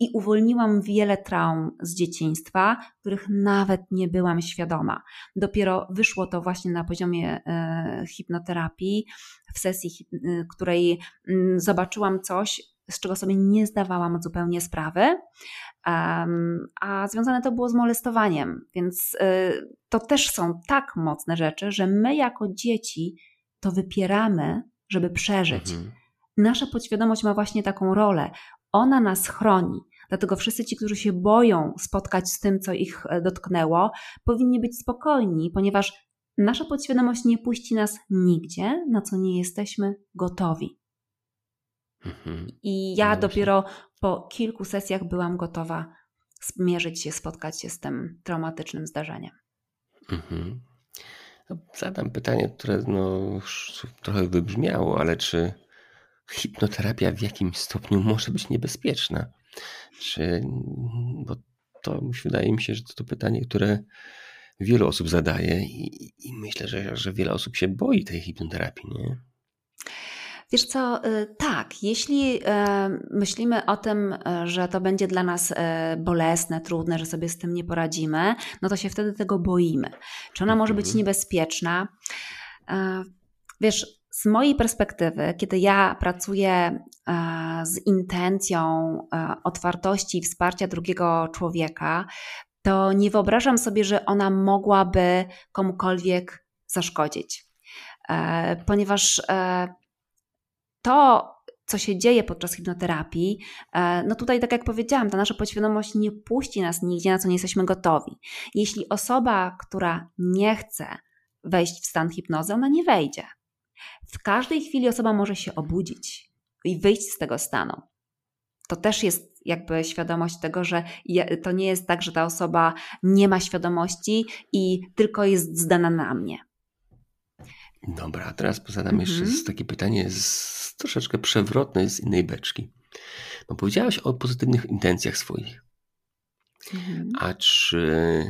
I uwolniłam wiele traum z dzieciństwa, których nawet nie byłam świadoma. Dopiero wyszło to właśnie na poziomie e, hipnoterapii, w sesji, której mm, zobaczyłam coś, z czego sobie nie zdawałam zupełnie sprawy, a związane to było z molestowaniem, więc y, to też są tak mocne rzeczy, że my jako dzieci to wypieramy, żeby przeżyć. Mhm. Nasza podświadomość ma właśnie taką rolę. Ona nas chroni. Dlatego wszyscy ci, którzy się boją spotkać z tym, co ich e, dotknęło, powinni być spokojni, ponieważ nasza podświadomość nie puści nas nigdzie, na co nie jesteśmy gotowi. Mhm. I ja no dopiero po kilku sesjach byłam gotowa zmierzyć się, spotkać się z tym traumatycznym zdarzeniem. Mhm. No, zadam pytanie, które no, trochę wybrzmiało, ale czy hipnoterapia w jakimś stopniu może być niebezpieczna? Czy, bo to wydaje mi się, że to, to pytanie, które wiele osób zadaje i, i myślę, że, że wiele osób się boi tej hipnoterapii, nie? Wiesz co, y, tak, jeśli e, myślimy o tym, e, że to będzie dla nas bolesne, trudne, że sobie z tym nie poradzimy, no to się wtedy tego boimy. Czy ona może być mhm. niebezpieczna? Wiesz, z mojej perspektywy, kiedy ja pracuję z intencją otwartości i wsparcia drugiego człowieka, to nie wyobrażam sobie, że ona mogłaby komukolwiek zaszkodzić. Ponieważ to, co się dzieje podczas hipnoterapii, e, no tutaj, tak jak powiedziałam, ta nasza podświadomość nie puści nas nigdzie, na co nie jesteśmy gotowi. Jeśli osoba, która nie chce wejść w stan hipnozy, ona nie wejdzie. W każdej chwili osoba może się obudzić i wyjść z tego stanu. To też jest jakby świadomość tego, że to nie jest tak, że ta osoba nie ma świadomości i tylko jest zdana na mnie. Dobra, a teraz zadam jeszcze mhm. takie pytanie z troszeczkę przewrotne z innej beczki. Powiedziałaś o pozytywnych intencjach swoich. Mhm. A czy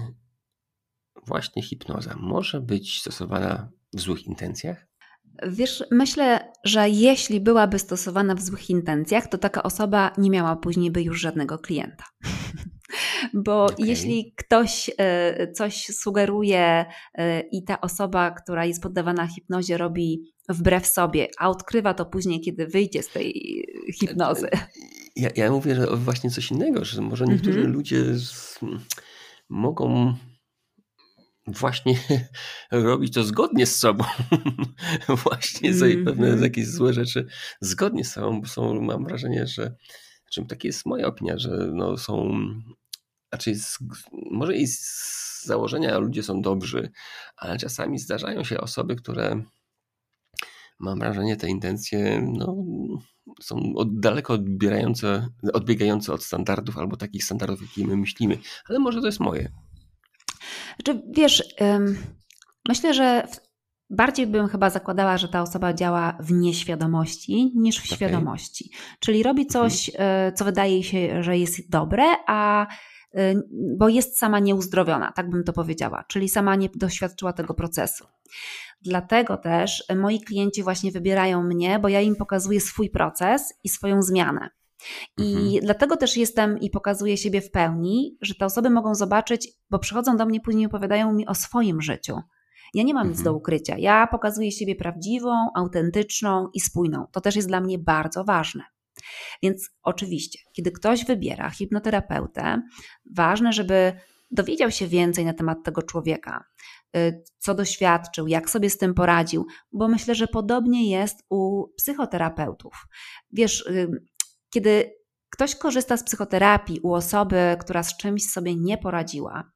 właśnie hipnoza może być stosowana w złych intencjach? Wiesz, myślę, że jeśli byłaby stosowana w złych intencjach, to taka osoba nie miała później by już żadnego klienta. Bo okay. jeśli ktoś e, coś sugeruje e, i ta osoba, która jest poddawana hipnozie, robi wbrew sobie, a odkrywa to później, kiedy wyjdzie z tej hipnozy. Ja, ja mówię że właśnie coś innego, że może niektórzy -hmm. ludzie z, mogą właśnie robić to zgodnie z sobą. właśnie mm -hmm. pewne jakieś złe rzeczy zgodnie z sobą, bo są, mam wrażenie, że znaczy, takie jest moja opinia, że no, są znaczy z, może i z założenia ludzie są dobrzy, ale czasami zdarzają się osoby, które mam wrażenie, te intencje no, są od, daleko odbierające, odbiegające od standardów albo takich standardów, jakie my myślimy, ale może to jest moje. Znaczy, wiesz, myślę, że bardziej bym chyba zakładała, że ta osoba działa w nieświadomości niż w okay. świadomości. Czyli robi mhm. coś, mhm. co wydaje się, że jest dobre, a bo jest sama nieuzdrowiona, tak bym to powiedziała, czyli sama nie doświadczyła tego procesu. Dlatego też moi klienci właśnie wybierają mnie, bo ja im pokazuję swój proces i swoją zmianę. I mhm. dlatego też jestem i pokazuję siebie w pełni, że te osoby mogą zobaczyć, bo przychodzą do mnie później opowiadają mi o swoim życiu. Ja nie mam mhm. nic do ukrycia. Ja pokazuję siebie prawdziwą, autentyczną i spójną. To też jest dla mnie bardzo ważne. Więc oczywiście, kiedy ktoś wybiera hipnoterapeutę, ważne, żeby dowiedział się więcej na temat tego człowieka, y, co doświadczył, jak sobie z tym poradził, bo myślę, że podobnie jest u psychoterapeutów. Wiesz, y, kiedy ktoś korzysta z psychoterapii u osoby, która z czymś sobie nie poradziła,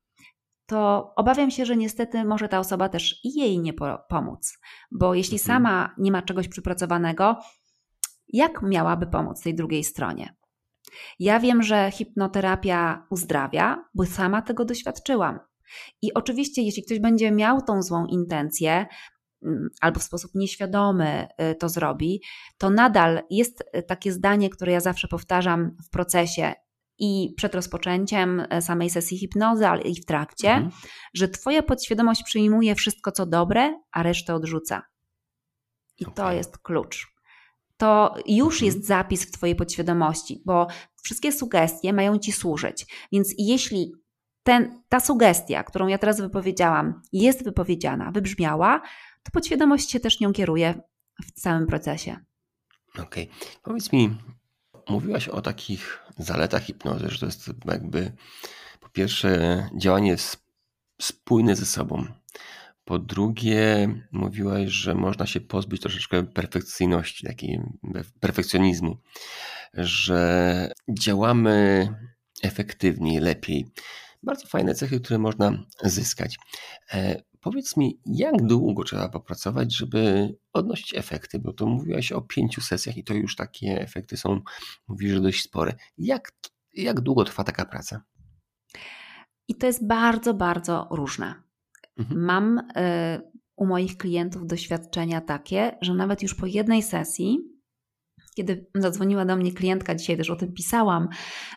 to obawiam się, że niestety może ta osoba też i jej nie pomóc, bo jeśli mhm. sama nie ma czegoś przypracowanego, jak miałaby pomóc tej drugiej stronie? Ja wiem, że hipnoterapia uzdrawia, bo sama tego doświadczyłam. I oczywiście, jeśli ktoś będzie miał tą złą intencję, mm, albo w sposób nieświadomy y, to zrobi, to nadal jest y, takie zdanie, które ja zawsze powtarzam w procesie i przed rozpoczęciem y, samej sesji hipnozy, ale i w trakcie, mhm. że Twoja podświadomość przyjmuje wszystko, co dobre, a resztę odrzuca. I okay. to jest klucz to już mhm. jest zapis w Twojej podświadomości, bo wszystkie sugestie mają Ci służyć. Więc jeśli ten, ta sugestia, którą ja teraz wypowiedziałam, jest wypowiedziana, wybrzmiała, to podświadomość się też nią kieruje w całym procesie. Okej. Okay. Powiedz mi, mówiłaś o takich zaletach hipnozy, że to jest jakby po pierwsze działanie spójne ze sobą. Po drugie, mówiłaś, że można się pozbyć troszeczkę perfekcyjności, takiej perfekcjonizmu, że działamy efektywniej, lepiej. Bardzo fajne cechy, które można zyskać. E, powiedz mi, jak długo trzeba popracować, żeby odnosić efekty? Bo to mówiłaś o pięciu sesjach i to już takie efekty są, mówisz, że dość spore. Jak, jak długo trwa taka praca? I to jest bardzo, bardzo różne. Mhm. Mam y, u moich klientów doświadczenia takie, że nawet już po jednej sesji, kiedy zadzwoniła do mnie klientka, dzisiaj też o tym pisałam,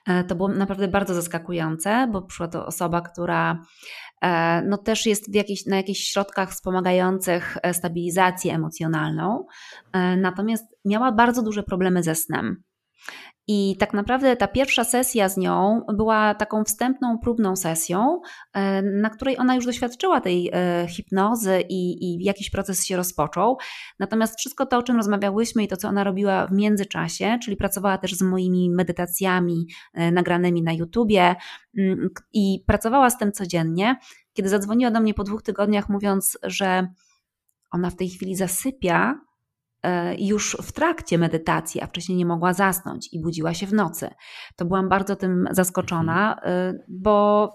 e, to było naprawdę bardzo zaskakujące, bo przyszła to osoba, która e, no też jest na jakichś środkach wspomagających stabilizację emocjonalną, natomiast miała bardzo duże problemy ze snem. I tak naprawdę ta pierwsza sesja z nią była taką wstępną, próbną sesją, e, na której ona już doświadczyła tej e, hipnozy i, i jakiś proces się rozpoczął. Natomiast wszystko to, o czym rozmawiałyśmy i to, co ona robiła w międzyczasie, czyli pracowała też z moimi medytacjami e, nagranymi na YouTubie mm, i pracowała z tym codziennie, kiedy zadzwoniła do mnie po dwóch tygodniach, mówiąc, że ona w tej chwili zasypia już w trakcie medytacji, a wcześniej nie mogła zasnąć i budziła się w nocy. To byłam bardzo tym zaskoczona, mhm. e, bo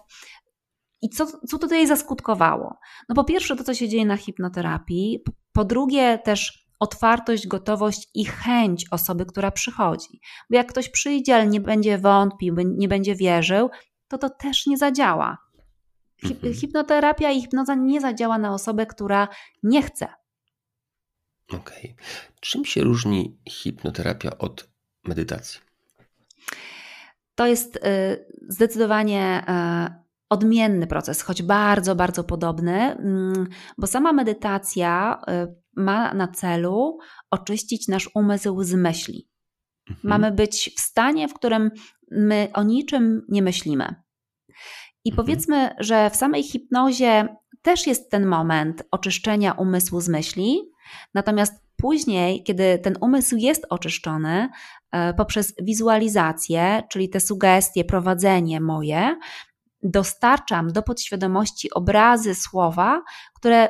i co, co tutaj zaskutkowało? No po pierwsze to, co się dzieje na hipnoterapii, po drugie też otwartość, gotowość i chęć osoby, która przychodzi. Bo jak ktoś przyjdzie, ale nie będzie wątpił, nie będzie wierzył, to to też nie zadziała. Mhm. Hipnoterapia i hipnoza nie zadziała na osobę, która nie chce, Okej. Okay. Czym się różni hipnoterapia od medytacji? To jest y, zdecydowanie y, odmienny proces, choć bardzo, bardzo podobny, mm, bo sama medytacja y, ma na celu oczyścić nasz umysł z myśli. Mhm. Mamy być w stanie, w którym my o niczym nie myślimy. I mhm. powiedzmy, że w samej hipnozie też jest ten moment oczyszczenia umysłu z myśli, Natomiast później, kiedy ten umysł jest oczyszczony e, poprzez wizualizację, czyli te sugestie, prowadzenie moje, dostarczam do podświadomości obrazy, słowa, które,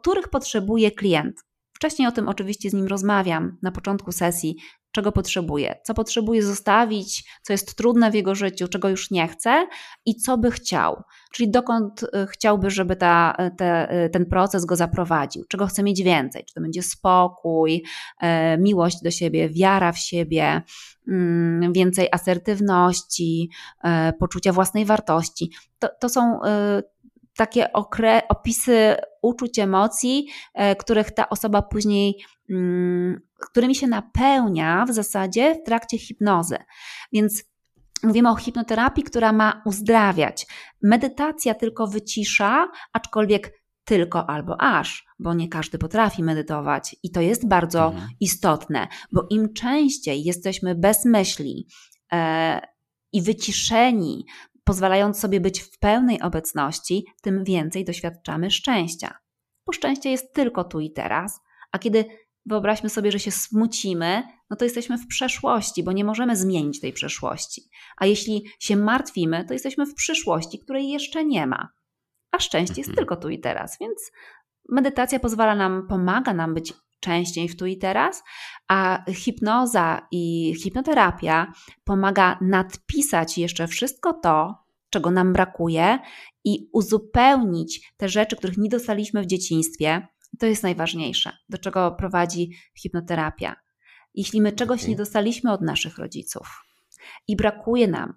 których potrzebuje klient. Wcześniej o tym oczywiście z nim rozmawiam na początku sesji, czego potrzebuje, co potrzebuje zostawić, co jest trudne w jego życiu, czego już nie chce i co by chciał. Czyli dokąd y, chciałby, żeby ta, y, te, y, ten proces go zaprowadził, czego chce mieć więcej, czy to będzie spokój, miłość do siebie, wiara w siebie, mm, więcej asertywności, poczucia własnej wartości. To, to są takie okre- opisy uczuć, emocji, których ta osoba później mm, którymi się napełnia w zasadzie w trakcie hipnozy. Więc mówimy o hipnoterapii, która ma uzdrawiać. Medytacja tylko wycisza, aczkolwiek tylko albo aż, bo nie każdy potrafi medytować i to jest bardzo mhm. istotne, bo im częściej jesteśmy bez myśli e, i wyciszeni, pozwalając sobie być w pełnej obecności, tym więcej doświadczamy szczęścia. Bo szczęście jest tylko tu i teraz, a kiedy wyobraźmy sobie, że się smucimy, no to jesteśmy w przeszłości, bo nie możemy zmienić tej przeszłości. A jeśli się martwimy, to jesteśmy w przyszłości, której jeszcze nie ma. A szczęście jest mhm. tylko tu i teraz, więc medytacja pozwala nam, pomaga nam być częściej w tu i teraz, a hipnoza i hipnoterapia pomaga nadpisać jeszcze wszystko to, czego nam brakuje i uzupełnić te rzeczy, których nie dostaliśmy w dzieciństwie, to jest najważniejsze, do czego prowadzi hipnoterapia. Jeśli my czegoś nie dostaliśmy od naszych rodziców i brakuje nam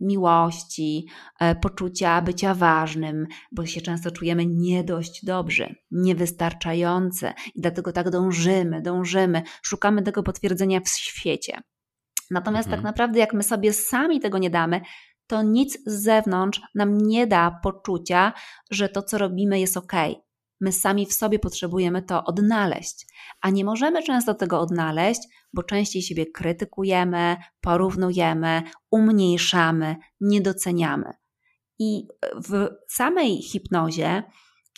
miłości, e, poczucia bycia ważnym, bo się często czujemy nie dość dobrzy, niewystarczające i dlatego tak dążymy, dążymy, szukamy tego potwierdzenia w świecie. Natomiast tak mhm. tak naprawdę, jak my sobie sami tego nie damy, to nic z zewnątrz nam nie da poczucia, że to, co robimy, jest ok, My sami w sobie potrzebujemy to odnaleźć, a nie możemy często tego odnaleźć, bo częściej siebie krytykujemy, porównujemy, umniejszamy, niedoceniamy. I w samej hipnozie,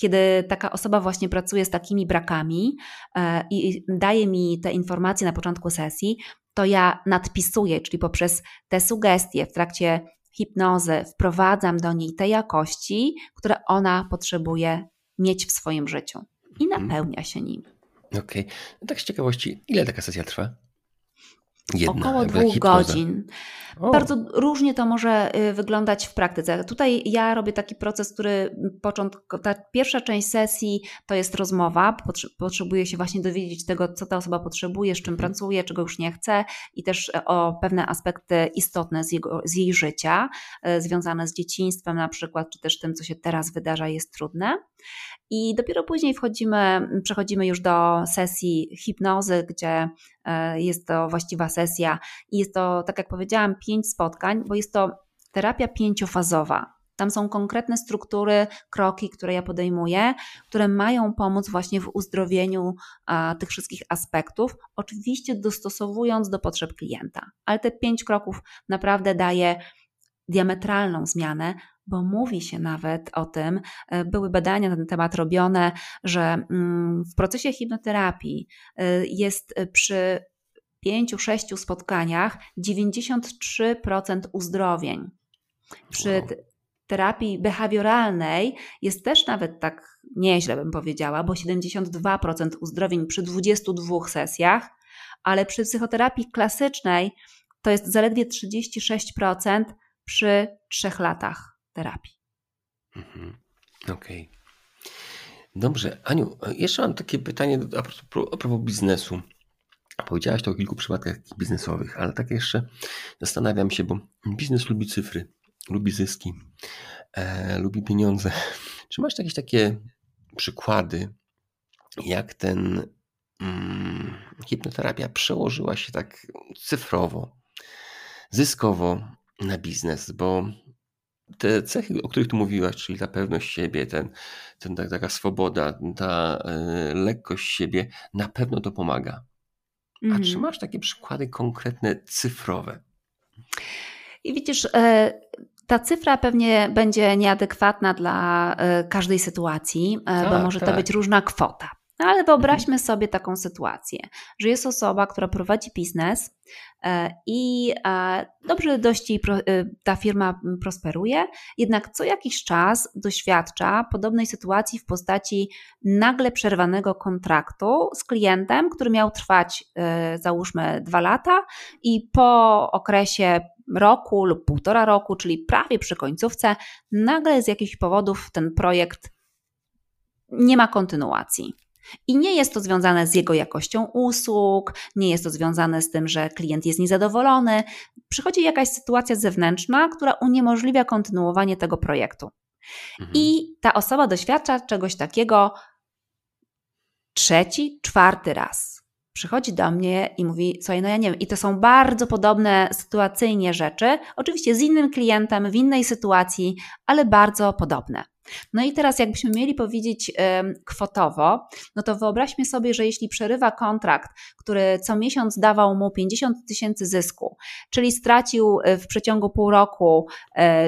kiedy taka osoba właśnie pracuje z takimi brakami e, i daje mi te informacje na początku sesji, to ja nadpisuję, czyli poprzez te sugestie w trakcie hipnozy wprowadzam do niej te jakości, które ona potrzebuje mieć w swoim życiu i mhm. napełnia się nim. Okej. Okay. No tak z ciekawości, ile taka sesja trwa? Jedna, Około dwóch godzin. O. Bardzo różnie to może y, wyglądać w praktyce. Tutaj ja robię taki proces, który początku, ta pierwsza część sesji to jest rozmowa. Potrzebuję się właśnie dowiedzieć tego, co ta osoba potrzebuje, z czym mhm. pracuje, czego już nie chce i też e, o pewne aspekty istotne z, jego, z jej życia, e, związane z dzieciństwem na przykład, czy też tym, co się teraz wydarza, jest trudne. I dopiero później wchodzimy, przechodzimy już do sesji hipnozy, gdzie e, jest to właściwa sesja i jest to, tak jak powiedziałam, pięć spotkań, bo jest to terapia pięciofazowa. Tam są konkretne struktury, kroki, które ja podejmuję, które mają pomóc właśnie w uzdrowieniu a, tych wszystkich aspektów, oczywiście dostosowując do potrzeb klienta. Ale te pięć kroków naprawdę daje diametralną zmianę, bo mówi się nawet o tym, e, były badania na ten temat robione, że mm, w procesie hipnoterapii e, jest przy pięciu, sześciu spotkaniach 93% uzdrowień. Przy terapii behawioralnej jest też nawet tak nieźle, bym powiedziała, bo 72% uzdrowień przy 22 sesjach, ale przy psychoterapii klasycznej to jest zaledwie 36% przy trzech latach terapii. Mhm. Okej. Okay. Dobrze. Aniu, jeszcze mam takie pytanie a propos, biznesu. Powiedziałaś to o kilku przypadkach biznesowych, ale tak jeszcze zastanawiam się, bo biznes lubi cyfry, lubi zyski, e, lubi pieniądze. Czy masz jakieś takie przykłady, jak ten mm, hipnoterapia przełożyła się tak cyfrowo, zyskowo na biznes? Bo te cechy, o których tu mówiłaś, czyli ta pewność siebie, ten, ten taka swoboda, ta e, lekkość siebie, na pewno to pomaga. A czy mhm. masz takie przykłady konkretne, cyfrowe? I widzisz, e, ta cyfra pewnie będzie nieadekwatna dla e, każdej sytuacji, tak, bo może tak. to być różna kwota. No ale wyobraźmy sobie taką sytuację, że jest osoba, która prowadzi biznes i e, dobrze dość e, ta firma prosperuje, jednak co jakiś czas doświadcza podobnej sytuacji w postaci nagle przerwanego kontraktu z klientem, który miał trwać załóżmy dwa lata i po okresie roku lub półtora roku, czyli prawie przy końcówce, nagle z jakichś powodów ten projekt nie ma kontynuacji. I nie jest to związane z jego jakością usług, nie jest to związane z tym, że klient jest niezadowolony. Przychodzi jakaś sytuacja zewnętrzna, która uniemożliwia kontynuowanie tego projektu. Mhm. I ta osoba doświadcza czegoś takiego trzeci, czwarty raz. Przychodzi do mnie i mówi: Słuchaj, no ja nie wiem, i to są bardzo podobne sytuacyjnie rzeczy, oczywiście z innym klientem, w innej sytuacji, ale bardzo podobne. No i teraz, jakbyśmy mieli powiedzieć kwotowo, no to wyobraźmy sobie, że jeśli przerywa kontrakt, który co miesiąc dawał mu 50 tysięcy zysku, czyli stracił e, w przeciągu pół roku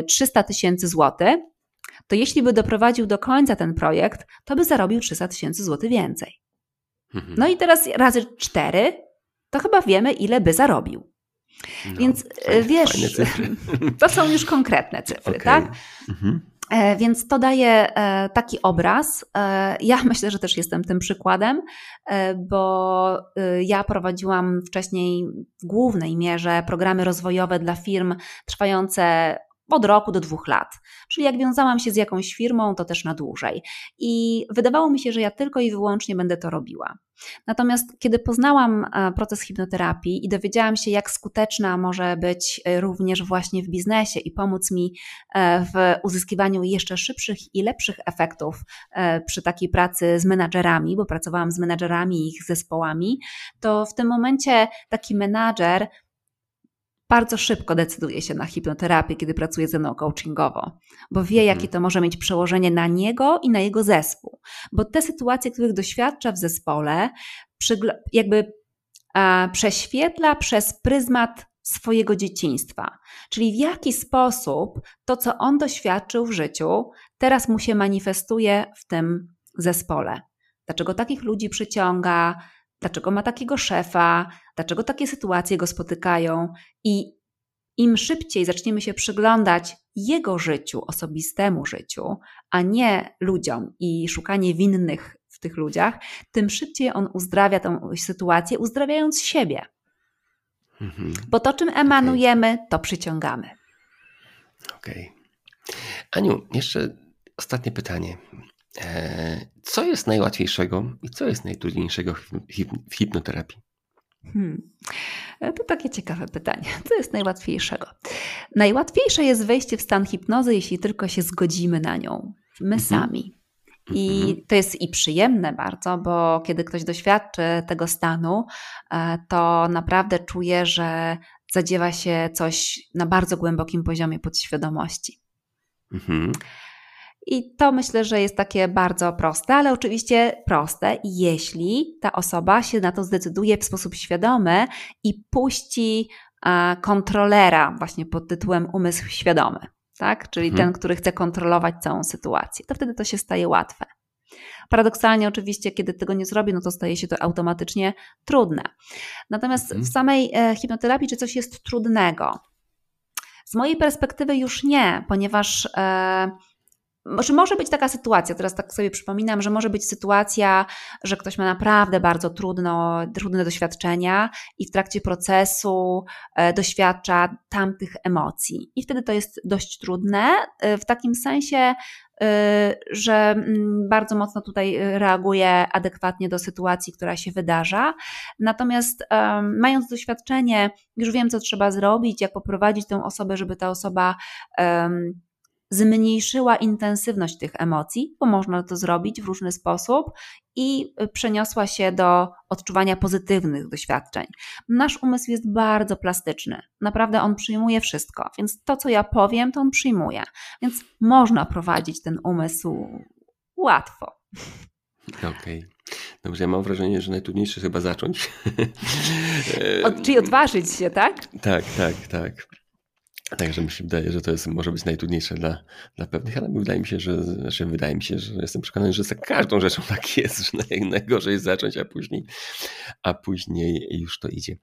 300 e, tysięcy złotych, to jeśli by doprowadził do końca ten projekt, to by zarobił 300 tysięcy złotych więcej. Mhm. No i teraz razy cztery, to chyba wiemy, ile by zarobił. No, Więc e, wiesz, to są już konkretne cyfry, okay. tak? Mhm. E, więc to daje e, taki obraz. Ja myślę, że też jestem tym przykładem, bo ja prowadziłam wcześniej w głównej mierze programy rozwojowe dla firm trwające od roku do dwóch lat. Czyli jak wiązałam się z jakąś firmą, to też na dłużej. I wydawało mi się, że ja tylko i wyłącznie będę to robiła. Natomiast kiedy poznałam e, proces hipnoterapii i dowiedziałam się, jak skuteczna może być e, również właśnie w biznesie i pomóc mi e, w uzyskiwaniu jeszcze szybszych i lepszych efektów przy takiej pracy z menadżerami, bo pracowałam z menadżerami i ich zespołami, to w tym momencie taki menadżer bardzo szybko decyduje się na hipnoterapię, kiedy pracuje ze mną coachingowo, bo wie, jakie mhm. to może mieć przełożenie na niego i na jego zespół. Bo te sytuacje, których doświadcza w zespole, jakby prześwietla przez pryzmat swojego dzieciństwa. Czyli w jaki sposób to, co on doświadczył w życiu, teraz mu się manifestuje w tym zespole. Dlaczego takich ludzi przyciąga, dlaczego ma takiego szefa, dlaczego takie sytuacje go spotykają i im szybciej zaczniemy się przyglądać jego życiu, osobistemu życiu, a nie ludziom i szukanie winnych w tych ludziach, tym szybciej on uzdrawia tę sytuację, uzdrawiając siebie. Mhm. Bo to, czym emanujemy, okay. to przyciągamy. Okej. Okay. Aniu, jeszcze ostatnie pytanie. E, co jest najłatwiejszego i co jest najtrudniejszego w hipnoterapii? Hmm. E, to takie ciekawe pytanie. Co jest najłatwiejszego? Najłatwiejsze jest wejście w stan hipnozy, jeśli tylko się zgodzimy na nią. My mhm. sami. I mhm. to jest i przyjemne bardzo, bo kiedy ktoś doświadczy tego stanu, e, to naprawdę czuje, że zadziewa się coś na bardzo głębokim poziomie podświadomości. Mhm. I to myślę, że jest takie bardzo proste, ale oczywiście proste, jeśli ta osoba się na to zdecyduje w sposób świadomy i puści kontrolera właśnie pod tytułem umysł świadomy, tak? czyli mhm. ten, który chce kontrolować całą sytuację. To wtedy to się staje łatwe. Paradoksalnie, oczywiście, kiedy tego nie zrobi, no to staje się to automatycznie trudne. Natomiast mhm. w samej e, hipnoterapii, czy coś jest trudnego? Z mojej perspektywy już nie, ponieważ e, może, może być taka sytuacja, teraz tak sobie przypominam, że może być sytuacja, że ktoś ma naprawdę bardzo trudno, trudne doświadczenia i w trakcie procesu e, doświadcza tamtych emocji. I wtedy to jest dość trudne, e, w takim sensie, e, że mm, bardzo mocno tutaj reaguje adekwatnie do sytuacji, która się wydarza. Natomiast mając doświadczenie, już wiem, co trzeba zrobić, jak poprowadzić tę osobę, żeby ta osoba zmniejszyła intensywność tych emocji, bo można to zrobić w różny sposób i przeniosła się do odczuwania pozytywnych doświadczeń. Nasz umysł jest bardzo plastyczny, naprawdę on przyjmuje wszystko, więc to, co ja powiem, to on przyjmuje. Więc można prowadzić ten umysł łatwo. Okej. Okay. Dobrze, ja mam wrażenie, że najtrudniejsze chyba zacząć. Od, czyli odważyć się, tak? Tak, tak, tak. Także mi się wydaje, że to jest, może być najtrudniejsze dla, dla pewnych, ale wydaje mi się, że znaczy wydaje mi się, że jestem przekonany, że za każdą rzeczą tak jest, że najgorzej jest zacząć, a później, a później już to idzie.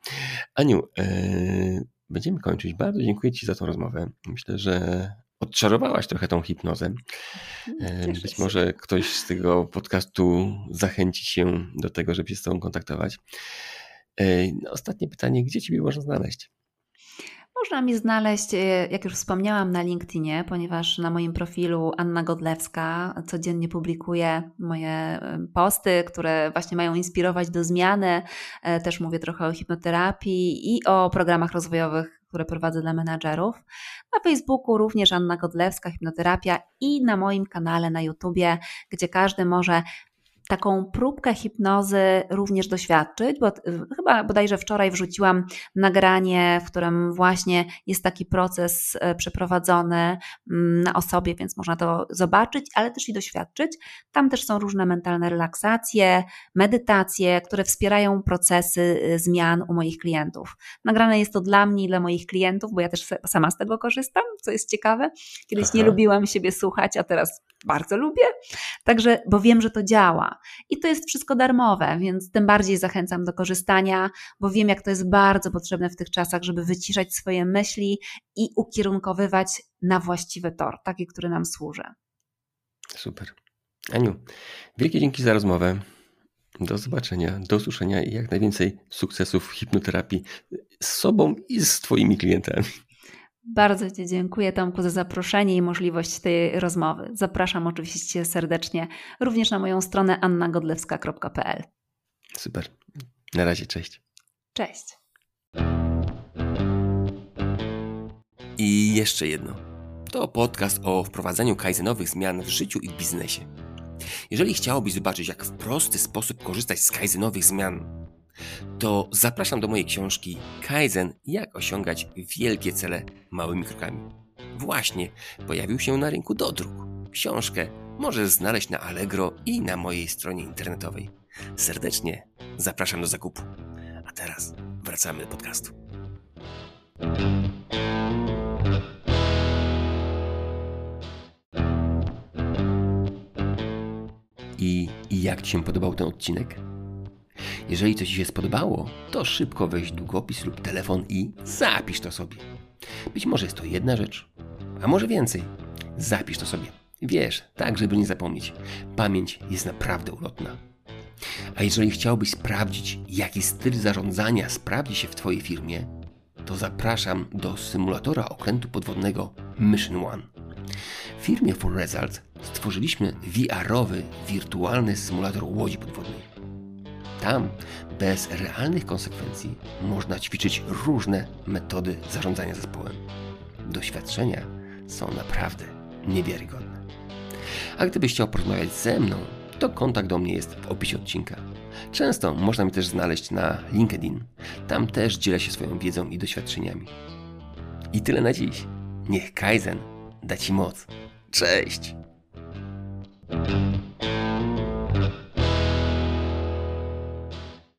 Aniu, e, będziemy kończyć. Bardzo dziękuję Ci za tą rozmowę. Myślę, że odczarowałaś trochę tą hipnozę. E, być może ktoś z tego podcastu zachęci się do tego, żeby się z Tobą kontaktować. E, ostatnie pytanie, gdzie Ciebie można znaleźć? Można mi znaleźć, e, jak już wspomniałam, na LinkedInie, ponieważ na moim profilu Anna Godlewska codziennie publikuję moje posty, które właśnie mają inspirować do zmiany. E, też mówię trochę o hipnoterapii i o programach rozwojowych, które prowadzę dla menadżerów. Na Facebooku również Anna Godlewska, hipnoterapia i na moim kanale na YouTubie, gdzie każdy może taką próbkę hipnozy również doświadczyć, bo chyba bodajże wczoraj wrzuciłam nagranie, w którym właśnie jest taki proces e, przeprowadzony mm, na osobie, więc można to zobaczyć, ale też i doświadczyć. Tam też są różne mentalne relaksacje, medytacje, które wspierają procesy e, zmian u moich klientów. Nagrane jest to dla mnie i dla moich klientów, bo ja też sama z tego korzystam, co jest ciekawe. Kiedyś Aha. nie lubiłam siebie słuchać, a teraz bardzo lubię. Także, bo wiem, że to działa. I to jest wszystko darmowe, więc tym bardziej zachęcam do korzystania, bo wiem, jak to jest bardzo potrzebne w tych czasach, żeby wyciszać swoje myśli i ukierunkowywać na właściwy tor, taki, który nam służy. Super. Aniu, wielkie dzięki za rozmowę. Do zobaczenia, do usłyszenia i jak najwięcej sukcesów w hipnoterapii z sobą i z Twoimi klientami. Bardzo Ci dziękuję, Tomku, za zaproszenie i możliwość tej rozmowy. Zapraszam oczywiście serdecznie również na moją stronę annagodlewska.pl. Super. Na razie, cześć. Cześć. I jeszcze jedno. To podcast o wprowadzaniu kaizenowych zmian w życiu i w biznesie. Jeżeli chciałobyś zobaczyć, jak w prosty sposób korzystać z kaizenowych zmian to zapraszam do mojej książki Kaizen jak osiągać wielkie cele małymi krokami. Właśnie pojawił się na rynku do druk. Książkę możesz znaleźć na Allegro i na mojej stronie internetowej. Serdecznie zapraszam do zakupu. A teraz wracamy do podcastu. I, I jak Ci się podobał ten odcinek? Jeżeli coś Ci się spodobało, to szybko weź długopis lub telefon i zapisz to sobie. Być może jest to jedna rzecz, a może więcej. Zapisz to sobie. Wiesz, tak żeby nie zapomnieć. Pamięć jest naprawdę ulotna. A jeżeli chciałbyś sprawdzić, jaki styl zarządzania sprawdzi się w Twojej firmie, to zapraszam do symulatora okrętu podwodnego Mission One. W firmie For Result stworzyliśmy VR-owy, wirtualny symulator łodzi podwodnej. Tam, bez realnych konsekwencji, można ćwiczyć różne metody zarządzania zespołem. Doświadczenia są naprawdę niewiarygodne. A gdybyś chciał porozmawiać ze mną, to kontakt do mnie jest w opisie odcinka. Często można mnie też znaleźć na LinkedIn. Tam też dzielę się swoją wiedzą i doświadczeniami. I tyle na dziś. Niech Kaizen da Ci moc. Cześć!